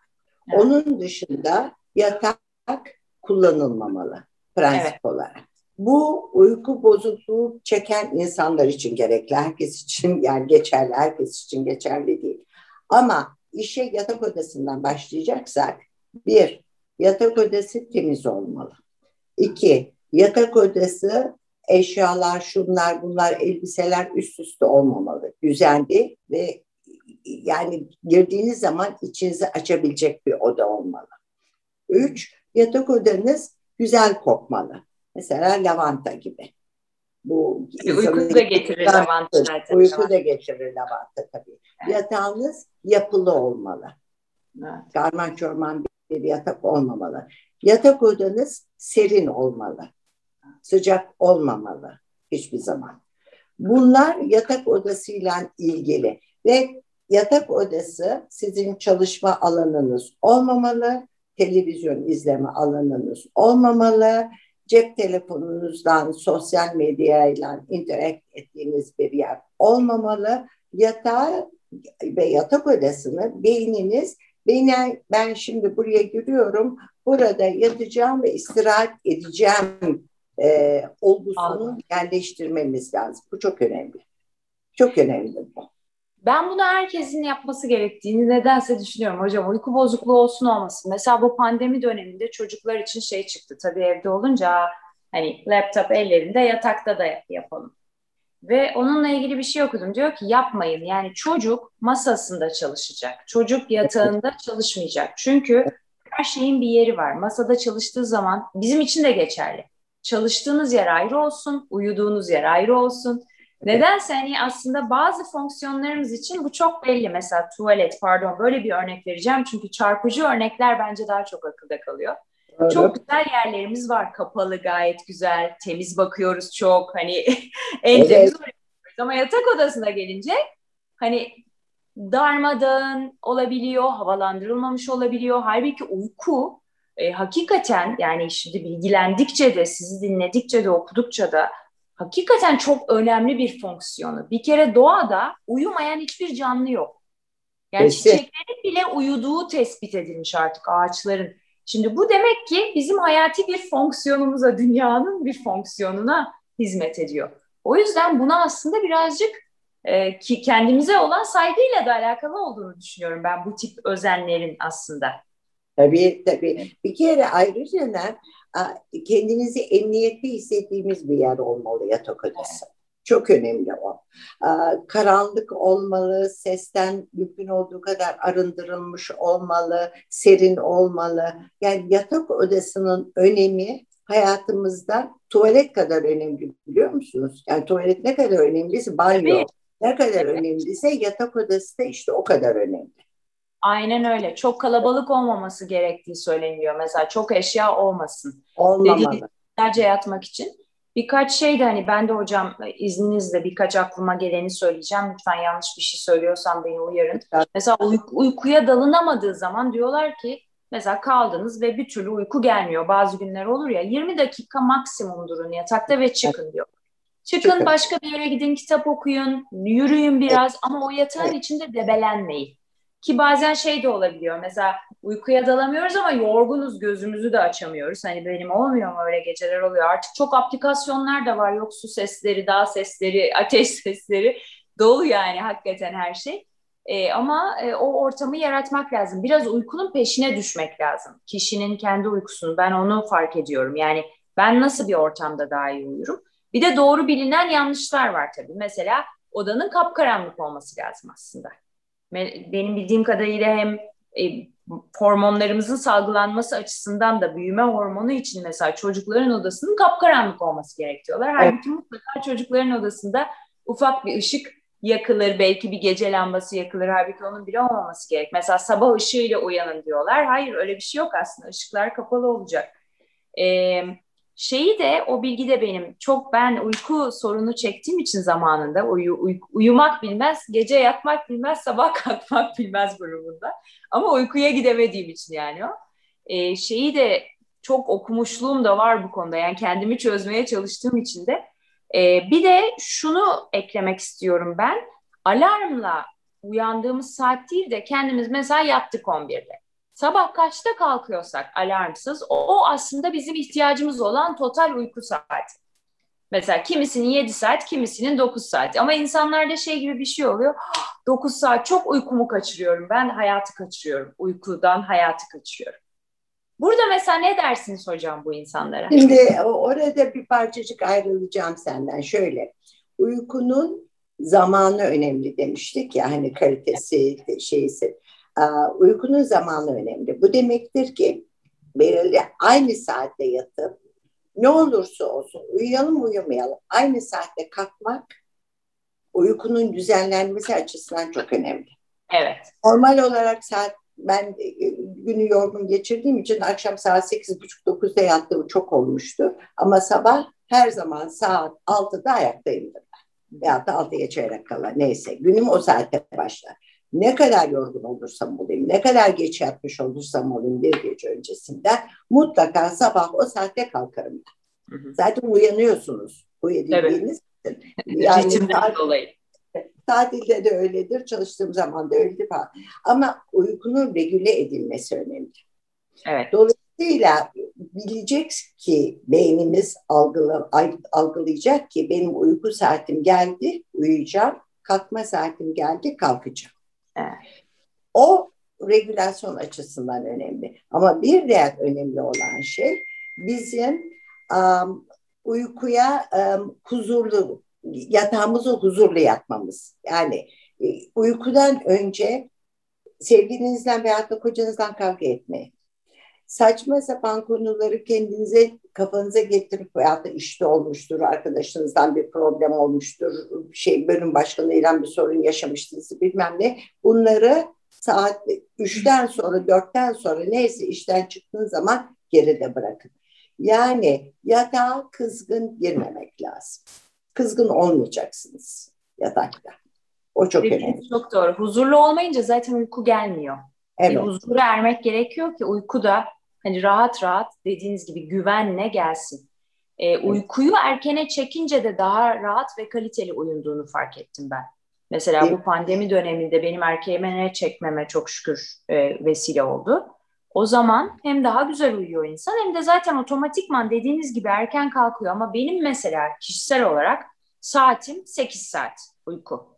Speaker 2: Evet. Onun dışında yatak kullanılmamalı prensip evet. olarak. Bu uyku bozukluğu çeken insanlar için gerekli. Herkes için yani geçerli, herkes için geçerli değil. Ama işe yatak odasından başlayacaksak bir, yatak odası temiz olmalı. İki, yatak odası eşyalar, şunlar, bunlar, elbiseler üst üste olmamalı. Düzenli ve yani girdiğiniz zaman içinizi açabilecek bir oda olmalı. Üç, yatak odanız güzel kokmalı. Mesela lavanta gibi.
Speaker 1: Bu uyku da getirir lavanta.
Speaker 2: Uyku da getirir lavanta tabii. Evet. Yatağınız yapılı olmalı. Evet. Karman çorman bir yatak olmamalı. Yatak odanız serin olmalı. Sıcak olmamalı hiçbir zaman. Bunlar yatak odasıyla ilgili ve yatak odası sizin çalışma alanınız olmamalı, televizyon izleme alanınız olmamalı, cep telefonunuzdan sosyal medyayla interact ettiğiniz bir yer olmamalı. Yatağı ve yatak odasını beyniniz beni ben şimdi buraya giriyorum, burada yatacağım ve istirahat edeceğim e, olgusunu Anladım. yerleştirmemiz lazım. Bu çok önemli. Çok önemli bu.
Speaker 1: Ben bunu herkesin yapması gerektiğini nedense düşünüyorum hocam. Uyku bozukluğu olsun olmasın. Mesela bu pandemi döneminde çocuklar için şey çıktı. Tabii evde olunca hani laptop ellerinde yatakta da yapalım. Ve onunla ilgili bir şey okudum. Diyor ki yapmayın. Yani çocuk masasında çalışacak. Çocuk yatağında çalışmayacak. Çünkü her şeyin bir yeri var. Masada çalıştığı zaman bizim için de geçerli. Çalıştığınız yer ayrı olsun, uyuduğunuz yer ayrı olsun. Nedense hani aslında bazı fonksiyonlarımız için bu çok belli. Mesela tuvalet, pardon böyle bir örnek vereceğim. Çünkü çarpıcı örnekler bence daha çok akılda kalıyor. Evet. Çok güzel yerlerimiz var. Kapalı gayet güzel. Temiz bakıyoruz çok. Hani en evet. temiz bakıyoruz. Ama yatak odasına gelince hani darmadağın olabiliyor, havalandırılmamış olabiliyor. Halbuki uyku e, hakikaten yani şimdi bilgilendikçe de sizi dinledikçe de okudukça da hakikaten çok önemli bir fonksiyonu. Bir kere doğada uyumayan hiçbir canlı yok. Yani Peki. çiçeklerin bile uyuduğu tespit edilmiş artık ağaçların. Şimdi bu demek ki bizim hayati bir fonksiyonumuza, dünyanın bir fonksiyonuna hizmet ediyor. O yüzden buna aslında birazcık e, ki kendimize olan saygıyla da alakalı olduğunu düşünüyorum ben bu tip özenlerin aslında.
Speaker 2: Tabii tabii. Bir kere ayrıca kendinizi emniyetli hissettiğimiz bir yer olmalı yatak odası. Çok önemli o. Karanlık olmalı, sesten mümkün olduğu kadar arındırılmış olmalı, serin olmalı. Yani yatak odasının önemi hayatımızda tuvalet kadar önemli biliyor musunuz? Yani tuvalet ne kadar önemliyse banyo. ne kadar önemliyse yatak odası da işte o kadar önemli.
Speaker 1: Aynen öyle. Çok kalabalık olmaması gerektiği söyleniyor. Mesela çok eşya olmasın.
Speaker 2: Olmamalı.
Speaker 1: Sadece yatmak için. Birkaç şey de hani ben de hocam izninizle birkaç aklıma geleni söyleyeceğim. Lütfen yanlış bir şey söylüyorsam beni uyarın. Evet. Mesela uy- uykuya dalınamadığı zaman diyorlar ki mesela kaldınız ve bir türlü uyku gelmiyor. Bazı günler olur ya 20 dakika maksimum durun yatakta ve çıkın diyor. Çıkın, çıkın. başka bir yere gidin kitap okuyun, yürüyün biraz evet. ama o yatağın evet. içinde debelenmeyin. Ki bazen şey de olabiliyor. Mesela uykuya dalamıyoruz ama yorgunuz, gözümüzü de açamıyoruz. Hani benim olmuyor mu öyle geceler oluyor. Artık çok aplikasyonlar da var. Yok su sesleri, dağ sesleri, ateş sesleri. Dolu yani hakikaten her şey. E, ama e, o ortamı yaratmak lazım. Biraz uykunun peşine düşmek lazım. Kişinin kendi uykusunu. Ben onu fark ediyorum. Yani ben nasıl bir ortamda daha iyi uyurum? Bir de doğru bilinen yanlışlar var tabii. Mesela odanın kapkaranlık olması lazım aslında benim bildiğim kadarıyla hem e, hormonlarımızın salgılanması açısından da büyüme hormonu için mesela çocukların odasının kapkaranlık olması gerekiyorlar. Evet. Halbuki mutlaka çocukların odasında ufak bir ışık yakılır, belki bir gece lambası yakılır. Halbuki onun bile olmaması gerek. Mesela sabah ışığıyla uyanın diyorlar. Hayır öyle bir şey yok aslında. Işıklar kapalı olacak. Ee, Şeyi de o bilgi de benim çok ben uyku sorunu çektiğim için zamanında uyu, uy, uyumak bilmez, gece yatmak bilmez, sabah kalkmak bilmez grubunda. Ama uykuya gidemediğim için yani o. Ee, şeyi de çok okumuşluğum da var bu konuda. Yani kendimi çözmeye çalıştığım için de. Ee, bir de şunu eklemek istiyorum ben. Alarmla uyandığımız saat değil de kendimiz mesela yattık 11'de sabah kaçta kalkıyorsak alarmsız o, aslında bizim ihtiyacımız olan total uyku saati. Mesela kimisinin 7 saat, kimisinin 9 saat. Ama insanlarda şey gibi bir şey oluyor. 9 saat çok uykumu kaçırıyorum. Ben hayatı kaçırıyorum. Uykudan hayatı kaçırıyorum. Burada mesela ne dersiniz hocam bu insanlara?
Speaker 2: Şimdi orada bir parçacık ayrılacağım senden. Şöyle, uykunun zamanı önemli demiştik ya hani kalitesi, şeysi uykunun zamanı önemli. Bu demektir ki belirli aynı saatte yatıp ne olursa olsun uyuyalım uyumayalım aynı saatte kalkmak uykunun düzenlenmesi açısından çok önemli.
Speaker 1: Evet.
Speaker 2: Normal olarak saat ben e, günü yorgun geçirdiğim için akşam saat 8.30-9'da yattığım çok olmuştu. Ama sabah her zaman saat 6'da ayaktayımdır ben. Veyahut da 6'ya çeyrek kala neyse. Günüm o saatte başlar ne kadar yorgun olursam olayım, ne kadar geç yatmış olursam olayım bir gece öncesinden mutlaka sabah o saatte kalkarım. Hı hı. Zaten uyanıyorsunuz uyuyabildiğiniz
Speaker 1: evet. için. Yani Ritimden dolayı.
Speaker 2: Tatilde de öyledir, çalıştığım zaman da öyledir falan. Ama uykunun regüle edilmesi önemli.
Speaker 1: Evet.
Speaker 2: Dolayısıyla bilecek ki beynimiz algıla, algılayacak ki benim uyku saatim geldi, uyuyacağım. Kalkma saatim geldi, kalkacağım. O regülasyon açısından önemli. Ama bir diğer önemli olan şey bizim um, uykuya um, huzurlu, yatağımızı huzurlu yatmamız. Yani e, uykudan önce sevgilinizden veya da kocanızdan kavga etmeyin. Saçma sapan konuları kendinize kafanıza getirip veya da işte olmuştur, arkadaşınızdan bir problem olmuştur, şey bölüm başkanıyla bir sorun yaşamıştınız bilmem ne. Bunları saat 3'ten sonra 4'ten sonra neyse işten çıktığın zaman geride bırakın. Yani yatağa kızgın girmemek lazım. Kızgın olmayacaksınız yatakta. O çok Dediğiniz önemli.
Speaker 1: Çok doğru. Huzurlu olmayınca zaten uyku gelmiyor. Evet. Bir huzura ermek gerekiyor ki uyku da hani rahat rahat dediğiniz gibi güvenle gelsin. E, uykuyu erkene çekince de daha rahat ve kaliteli uyunduğunu fark ettim ben. Mesela bu pandemi döneminde benim erkeğime ne çekmeme çok şükür e, vesile oldu. O zaman hem daha güzel uyuyor insan hem de zaten otomatikman dediğiniz gibi erken kalkıyor. Ama benim mesela kişisel olarak saatim 8 saat uyku.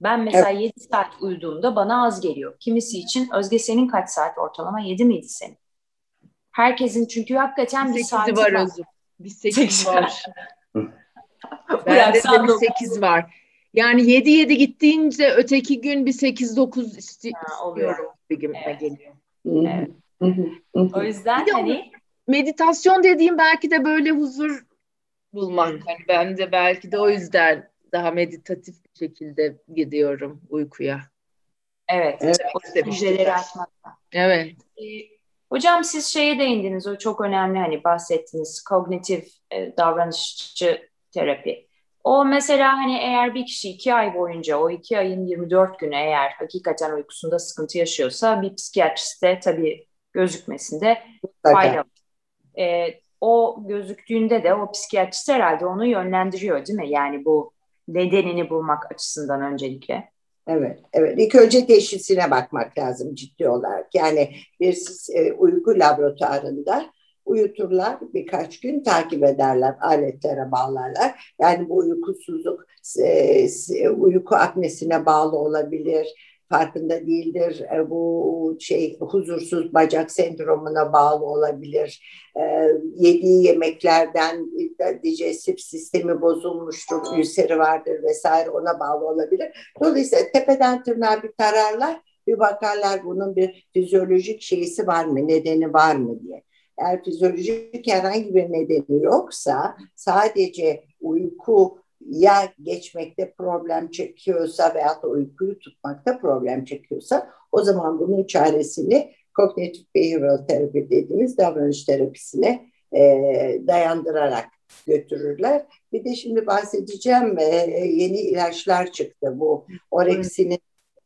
Speaker 1: Ben mesela evet. 7 saat uyuduğumda bana az geliyor. Kimisi için Özge senin kaç saat ortalama? 7 miydi senin? Herkesin çünkü hakikaten bir saati
Speaker 3: var. var. Özür. Bir 8 var. Bende de bir 8 var. Yani 7-7 gittiğince öteki gün bir 8-9 istiyorum bir evet. geliyor.
Speaker 1: Evet. o yüzden hani
Speaker 3: meditasyon dediğim belki de böyle huzur bulmak. Hani ben de belki de o yüzden daha meditatif bir şekilde gidiyorum uykuya.
Speaker 1: Evet. evet. O hücreleri açmakla.
Speaker 3: Evet.
Speaker 1: Ee, hocam siz şeye değindiniz. O çok önemli hani bahsettiniz. Kognitif e, davranışçı terapi. O mesela hani eğer bir kişi iki ay boyunca o iki ayın 24 günü eğer hakikaten uykusunda sıkıntı yaşıyorsa bir psikiyatriste tabii gözükmesinde fayda e, o gözüktüğünde de o psikiyatrist herhalde onu yönlendiriyor değil mi? Yani bu nedenini bulmak açısından öncelikle.
Speaker 2: Evet, evet. İlk önce teşhisine bakmak lazım ciddi olarak. Yani bir e, uyku laboratuvarında uyuturlar, birkaç gün takip ederler, aletlere bağlarlar. Yani bu uykusuzluk e, uyku apnesine bağlı olabilir, farkında değildir. E, bu şey huzursuz bacak sendromuna bağlı olabilir. E, yediği yemeklerden digestif sistemi bozulmuştur, ülseri vardır vesaire ona bağlı olabilir. Dolayısıyla tepeden tırnağa bir tararlar, bir bakarlar bunun bir fizyolojik şeysi var mı, nedeni var mı diye. Eğer fizyolojik herhangi bir nedeni yoksa sadece uyku ya geçmekte problem çekiyorsa veya da uykuyu tutmakta problem çekiyorsa o zaman bunun çaresini kognitif behavioral terapi dediğimiz davranış terapisine e, dayandırarak götürürler. Bir de şimdi bahsedeceğim e, yeni ilaçlar çıktı. Bu oreksinin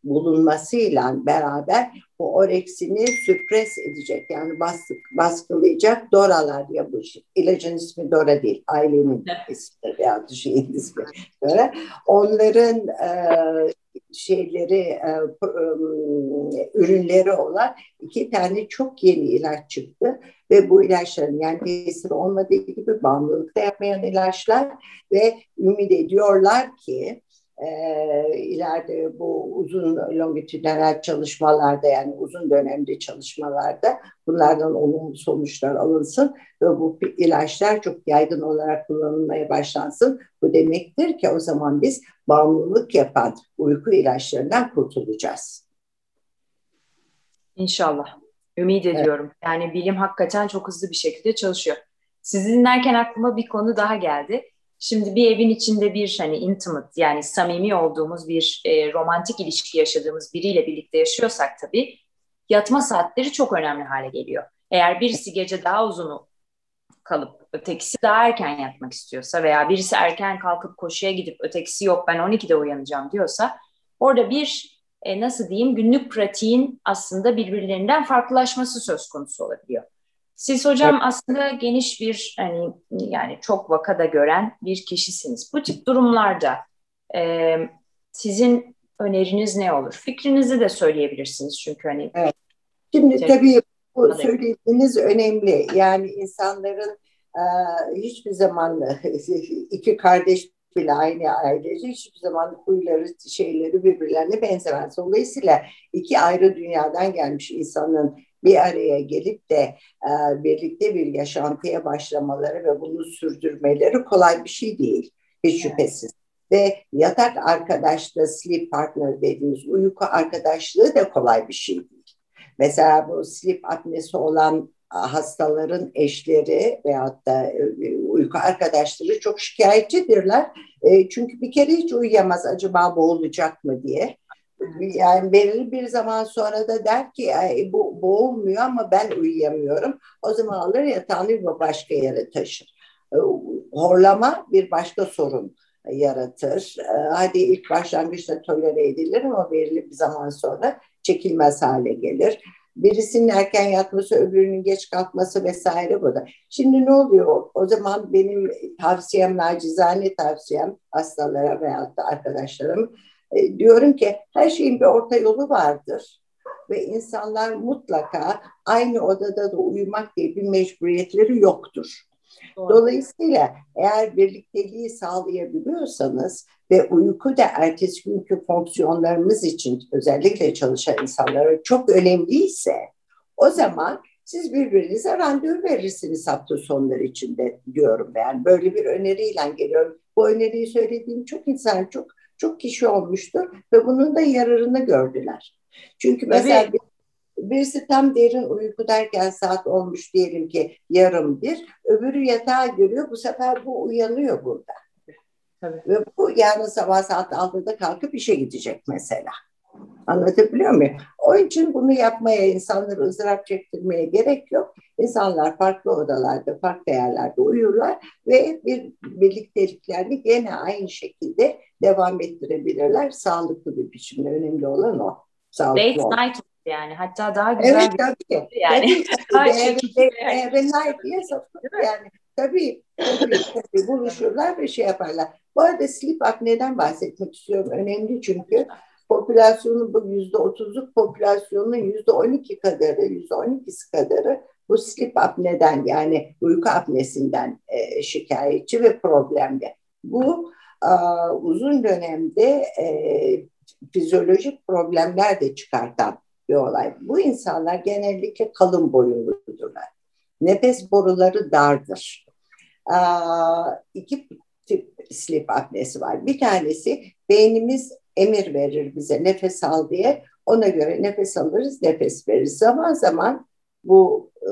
Speaker 2: bulunmasıyla beraber bu oreksini süpres edecek yani baskı, baskılayacak doralar ya bu ilacın ismi Dora değil ailenin ismi veya şeyin ismi Dora. Onların e, şeyleri e, e, ürünleri olan iki tane çok yeni ilaç çıktı ve bu ilaçların yani tesiri olmadığı gibi bağımlılıkta yapmayan ilaçlar ve ümit ediyorlar ki e, ileride bu uzun longitudinal çalışmalarda yani uzun dönemde çalışmalarda bunlardan olumlu sonuçlar alınsın ve bu ilaçlar çok yaygın olarak kullanılmaya başlansın. Bu demektir ki o zaman biz bağımlılık yapan uyku ilaçlarından kurtulacağız.
Speaker 1: İnşallah. Ümit ediyorum. Evet. Yani bilim hakikaten çok hızlı bir şekilde çalışıyor. Sizi dinlerken aklıma bir konu daha geldi. Şimdi bir evin içinde bir hani intimate yani samimi olduğumuz bir e, romantik ilişki yaşadığımız biriyle birlikte yaşıyorsak tabii yatma saatleri çok önemli hale geliyor. Eğer birisi gece daha uzun kalıp ötekisi daha erken yatmak istiyorsa veya birisi erken kalkıp koşuya gidip ötekisi yok ben 12'de uyanacağım diyorsa orada bir e, nasıl diyeyim günlük pratiğin aslında birbirlerinden farklılaşması söz konusu olabiliyor. Siz hocam evet. aslında geniş bir hani yani çok vakada gören bir kişisiniz. Bu tip durumlarda e, sizin öneriniz ne olur? Fikrinizi de söyleyebilirsiniz çünkü hani.
Speaker 2: Evet. Şimdi şey, tabii bu söylediğiniz önemli. Yani insanların e, hiçbir zaman iki kardeş bile aynı ailece hiçbir zaman huyları, şeyleri birbirlerine benzemez. Dolayısıyla iki ayrı dünyadan gelmiş insanın bir araya gelip de e, birlikte bir yaşantıya başlamaları ve bunu sürdürmeleri kolay bir şey değil. Hiç şüphesiz. Ve yatak arkadaşlığı, sleep partner dediğimiz uyku arkadaşlığı da kolay bir şey değil. Mesela bu sleep apnesi olan hastaların eşleri veyahut da e, uyku arkadaşları çok şikayetçidirler. E, çünkü bir kere hiç uyuyamaz acaba boğulacak mı diye. Yani belirli bir zaman sonra da der ki bu boğulmuyor ama ben uyuyamıyorum. O zaman alır yatağını bir başka yere taşır. E, horlama bir başka sorun yaratır. Hadi ilk başlangıçta tolere edilir ama belirli bir zaman sonra çekilmez hale gelir birisinin erken yatması, öbürünün geç kalkması vesaire bu da. Şimdi ne oluyor? O zaman benim tavsiyem, nacizane tavsiyem hastalara veya da arkadaşlarım e, diyorum ki her şeyin bir orta yolu vardır ve insanlar mutlaka aynı odada da uyumak diye bir mecburiyetleri yoktur. Dolayısıyla eğer birlikteliği sağlayabiliyorsanız ve uyku da ertesi günkü fonksiyonlarımız için özellikle çalışan insanlara çok önemliyse o zaman siz birbirinize randevu verirsiniz hafta sonları içinde diyorum ben. Böyle bir öneriyle geliyorum. Bu öneriyi söylediğim çok insan, çok çok kişi olmuştur ve bunun da yararını gördüler. Çünkü mesela evet. birisi tam derin uyku derken saat olmuş diyelim ki yarım bir, öbürü yatağa giriyor bu sefer bu uyanıyor burada. Tabii. Ve bu yarın sabah saat 6'da kalkıp işe gidecek mesela. Anlatabiliyor muyum? Onun için bunu yapmaya, insanları ızdırap çektirmeye gerek yok. İnsanlar farklı odalarda, farklı yerlerde uyurlar ve bir birlikteliklerini gene aynı şekilde devam ettirebilirler. Sağlıklı bir biçimde. Önemli olan o.
Speaker 1: Sağlıklı Date night yani. Hatta daha güzel
Speaker 2: evet, bir tabii. yani. Tabii. night diye yani. Tabii, tabii, tabii buluşurlar ve şey yaparlar. Bu arada sleep apne'den bahsetmek istiyorum. Önemli çünkü popülasyonun bu yüzde otuzluk popülasyonun yüzde on iki kadarı, yüzde on ikisi kadarı bu sleep apneden yani uyku apnesinden e, şikayetçi ve problemli. Bu uzun dönemde e, fizyolojik problemler de çıkartan bir olay. Bu insanlar genellikle kalın boyunludurlar. Nefes boruları dardır. İki tip sleep apnesi var. Bir tanesi beynimiz emir verir bize nefes al diye. Ona göre nefes alırız, nefes veririz. Zaman zaman bu e,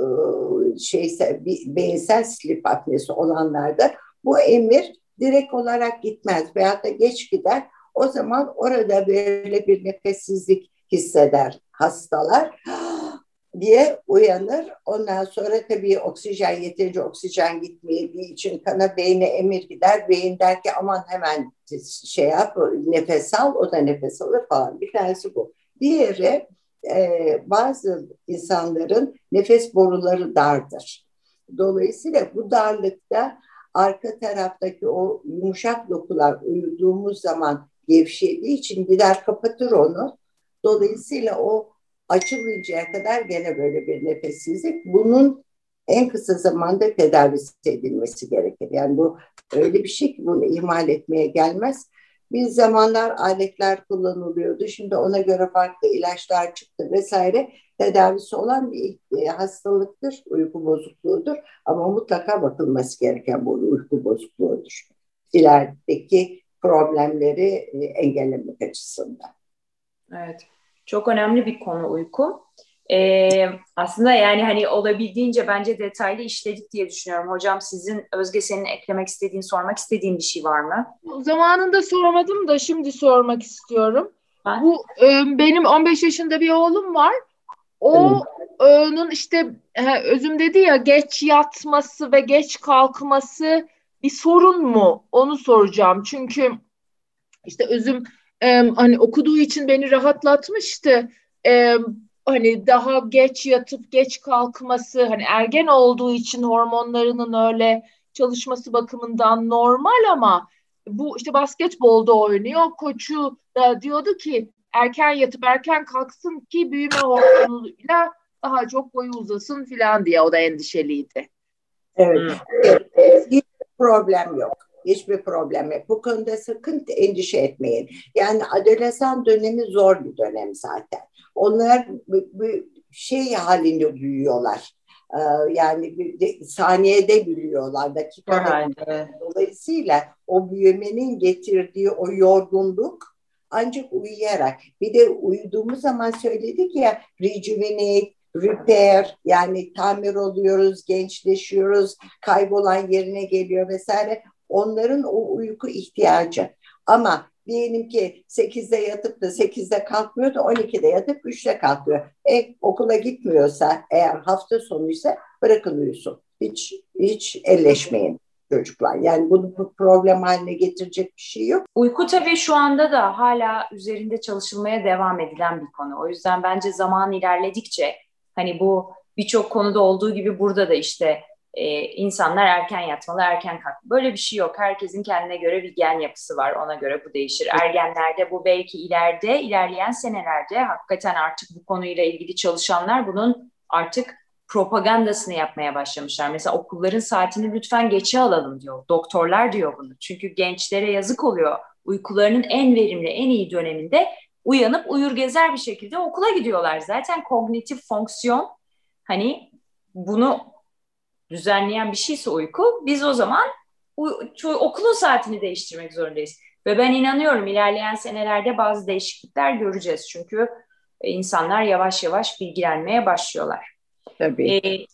Speaker 2: şeyse beyinsel slip apnesi olanlarda bu emir direkt olarak gitmez veyahut da geç gider. O zaman orada böyle bir nefessizlik hisseder hastalar diye uyanır. Ondan sonra tabii oksijen yeterince oksijen gitmediği için kana beyne emir gider. Beyin der ki aman hemen şey yap nefes al o da nefes alır falan. Bir tanesi bu. Diğeri e, bazı insanların nefes boruları dardır. Dolayısıyla bu darlıkta arka taraftaki o yumuşak dokular uyuduğumuz zaman gevşediği için gider kapatır onu. Dolayısıyla o açılmayıncaya kadar gene böyle bir nefessizlik. Bunun en kısa zamanda tedavisi edilmesi gerekir. Yani bu öyle bir şey ki bunu ihmal etmeye gelmez. Bir zamanlar aletler kullanılıyordu. Şimdi ona göre farklı ilaçlar çıktı vesaire. Tedavisi olan bir e, hastalıktır, uyku bozukluğudur. Ama mutlaka bakılması gereken bu uyku bozukluğudur. İlerideki problemleri e, engellemek açısından.
Speaker 1: Evet. Çok önemli bir konu uyku. Ee, aslında yani hani olabildiğince bence detaylı işledik diye düşünüyorum. Hocam sizin Özge senin eklemek istediğin, sormak istediğin bir şey var mı?
Speaker 3: Zamanında sormadım da şimdi sormak istiyorum. Ben? Bu e, benim 15 yaşında bir oğlum var. O onun işte özüm dedi ya geç yatması ve geç kalkması bir sorun mu? Onu soracağım. Çünkü işte özüm e, hani okuduğu için beni rahatlatmıştı. E, hani daha geç yatıp geç kalkması hani ergen olduğu için hormonlarının öyle çalışması bakımından normal ama bu işte basketbolda oynuyor. Koçu da diyordu ki erken yatıp erken kalksın ki büyüme hormonuyla daha çok boyu uzasın filan diye o da endişeliydi.
Speaker 2: Evet. Hiç problem yok. Hiçbir problem yok. Bu konuda sakın endişe etmeyin. Yani adolesan dönemi zor bir dönem zaten. Onlar bir şey halinde büyüyorlar. Ee, yani bir saniyede büyüyorlar dakikada. Dolayısıyla o büyümenin getirdiği o yorgunluk ancak uyuyarak. Bir de uyuduğumuz zaman söyledik ya rejuvenate, repair yani tamir oluyoruz, gençleşiyoruz, kaybolan yerine geliyor vesaire onların o uyku ihtiyacı. Ama diyelim ki 8'de yatıp da 8'de kalkmıyor da 12'de yatıp 3'te kalkıyor. E, okula gitmiyorsa eğer hafta sonuysa bırakın uyusun. Hiç, hiç elleşmeyin çocuklar. Yani bunu problem haline getirecek bir şey yok.
Speaker 1: Uyku tabii şu anda da hala üzerinde çalışılmaya devam edilen bir konu. O yüzden bence zaman ilerledikçe hani bu birçok konuda olduğu gibi burada da işte e, insanlar erken yatmalı, erken kalkmalı. Böyle bir şey yok. Herkesin kendine göre bir gen yapısı var. Ona göre bu değişir. Ergenlerde bu belki ileride, ilerleyen senelerde hakikaten artık bu konuyla ilgili çalışanlar bunun artık propagandasını yapmaya başlamışlar. Mesela okulların saatini lütfen geçe alalım diyor. Doktorlar diyor bunu. Çünkü gençlere yazık oluyor. Uykularının en verimli, en iyi döneminde uyanıp uyur gezer bir şekilde okula gidiyorlar. Zaten kognitif fonksiyon hani bunu düzenleyen bir şeyse uyku biz o zaman okulun saatini değiştirmek zorundayız. Ve ben inanıyorum ilerleyen senelerde bazı değişiklikler göreceğiz. Çünkü insanlar yavaş yavaş bilgilenmeye başlıyorlar.
Speaker 2: Tabii. Ee,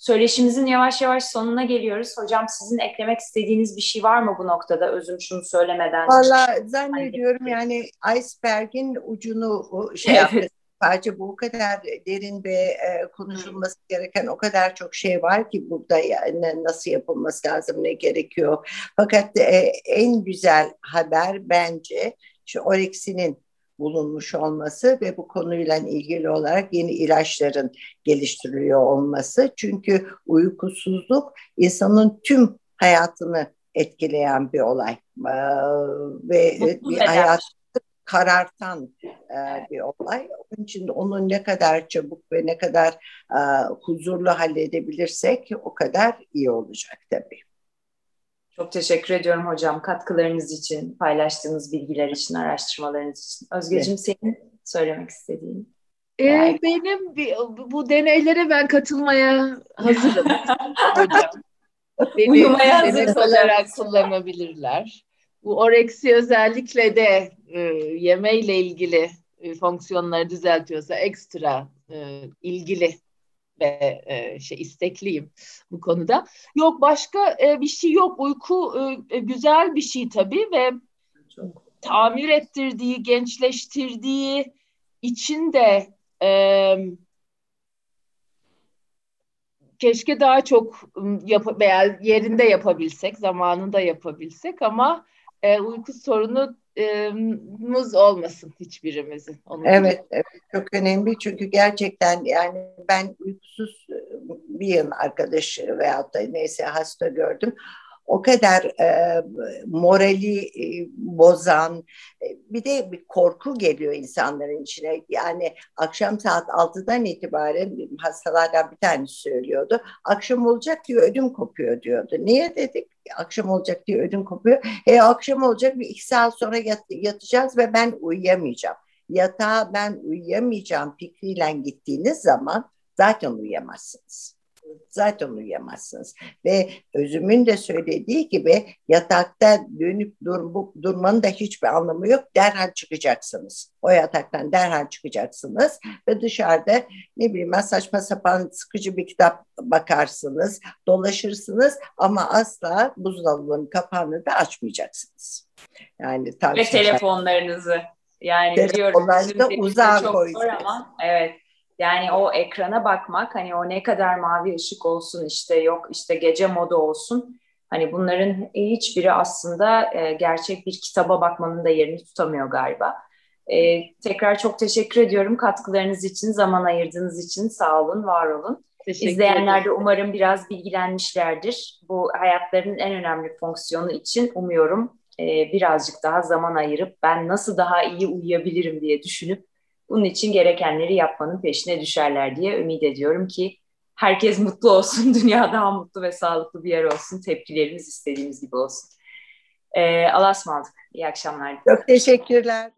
Speaker 1: Söyleşimizin yavaş yavaş sonuna geliyoruz. Hocam sizin eklemek istediğiniz bir şey var mı bu noktada? Özüm şunu söylemeden.
Speaker 2: Valla zannediyorum yani iceberg'in ucunu şey yaptı. Sadece bu kadar derin ve e, konuşulması gereken o kadar çok şey var ki burada yani nasıl yapılması lazım, ne gerekiyor. Fakat e, en güzel haber bence şu Orex'inin bulunmuş olması ve bu konuyla ilgili olarak yeni ilaçların geliştiriliyor olması. Çünkü uykusuzluk insanın tüm hayatını etkileyen bir olay ee, ve bir hayat karartan e, bir olay. Onun için onu ne kadar çabuk ve ne kadar e, huzurlu halledebilirsek o kadar iyi olacak tabii.
Speaker 1: Çok teşekkür ediyorum hocam katkılarınız için, paylaştığınız bilgiler için, araştırmalarınız için. Özgeciğim evet. senin söylemek istediğin.
Speaker 3: Ee, benim bu deneylere ben katılmaya hazırım hocam. Beni Uyumaya hazır olarak kullanabilirler. Bu oreksi özellikle de e, yemeyle ilgili e, fonksiyonları düzeltiyorsa ekstra e, ilgili ve e, şey istekliyim bu konuda. Yok başka e, bir şey yok. Uyku e, e güzel bir şey tabii ve Çok. tamir ettirdiği, gençleştirdiği için de e, keşke daha çok yap veya yerinde yapabilsek, zamanında yapabilsek ama e, uyku sorunu muz olmasın hiçbirimizin.
Speaker 2: Onun evet, evet, çok önemli çünkü gerçekten yani ben uykusuz bir yıl arkadaşı veyahut da neyse hasta gördüm o kadar e, morali e, bozan e, bir de bir korku geliyor insanların içine. Yani akşam saat 6'dan itibaren hastalardan bir tanesi söylüyordu. Akşam olacak diyor ödüm kopuyor diyordu. Niye dedik? Akşam olacak diye ödüm kopuyor. E akşam olacak bir iki saat sonra yat, yatacağız ve ben uyuyamayacağım. Yatağa ben uyuyamayacağım fikriyle gittiğiniz zaman zaten uyuyamazsınız zaten uyuyamazsınız. Ve özümün de söylediği gibi yatakta dönüp dur, durmanın da hiçbir anlamı yok. Derhal çıkacaksınız. O yataktan derhal çıkacaksınız ve dışarıda ne bileyim saçma sapan sıkıcı bir kitap bakarsınız, dolaşırsınız ama asla buzdolabının kapağını da açmayacaksınız.
Speaker 1: Yani ve telefonlarınızı yani biliyorum
Speaker 2: da uzağa koyacaksınız. Ama,
Speaker 1: evet yani o ekrana bakmak hani o ne kadar mavi ışık olsun işte yok işte gece modu olsun hani bunların hiçbiri aslında e, gerçek bir kitaba bakmanın da yerini tutamıyor galiba. E, tekrar çok teşekkür ediyorum katkılarınız için, zaman ayırdığınız için sağ olun, var olun. İzleyenler de umarım biraz bilgilenmişlerdir. Bu hayatlarının en önemli fonksiyonu için umuyorum e, birazcık daha zaman ayırıp ben nasıl daha iyi uyuyabilirim diye düşünüp bunun için gerekenleri yapmanın peşine düşerler diye ümit ediyorum ki herkes mutlu olsun, dünya daha mutlu ve sağlıklı bir yer olsun, tepkilerimiz istediğimiz gibi olsun. Ee, Allah'a ısmarladık. İyi akşamlar.
Speaker 2: Çok teşekkürler.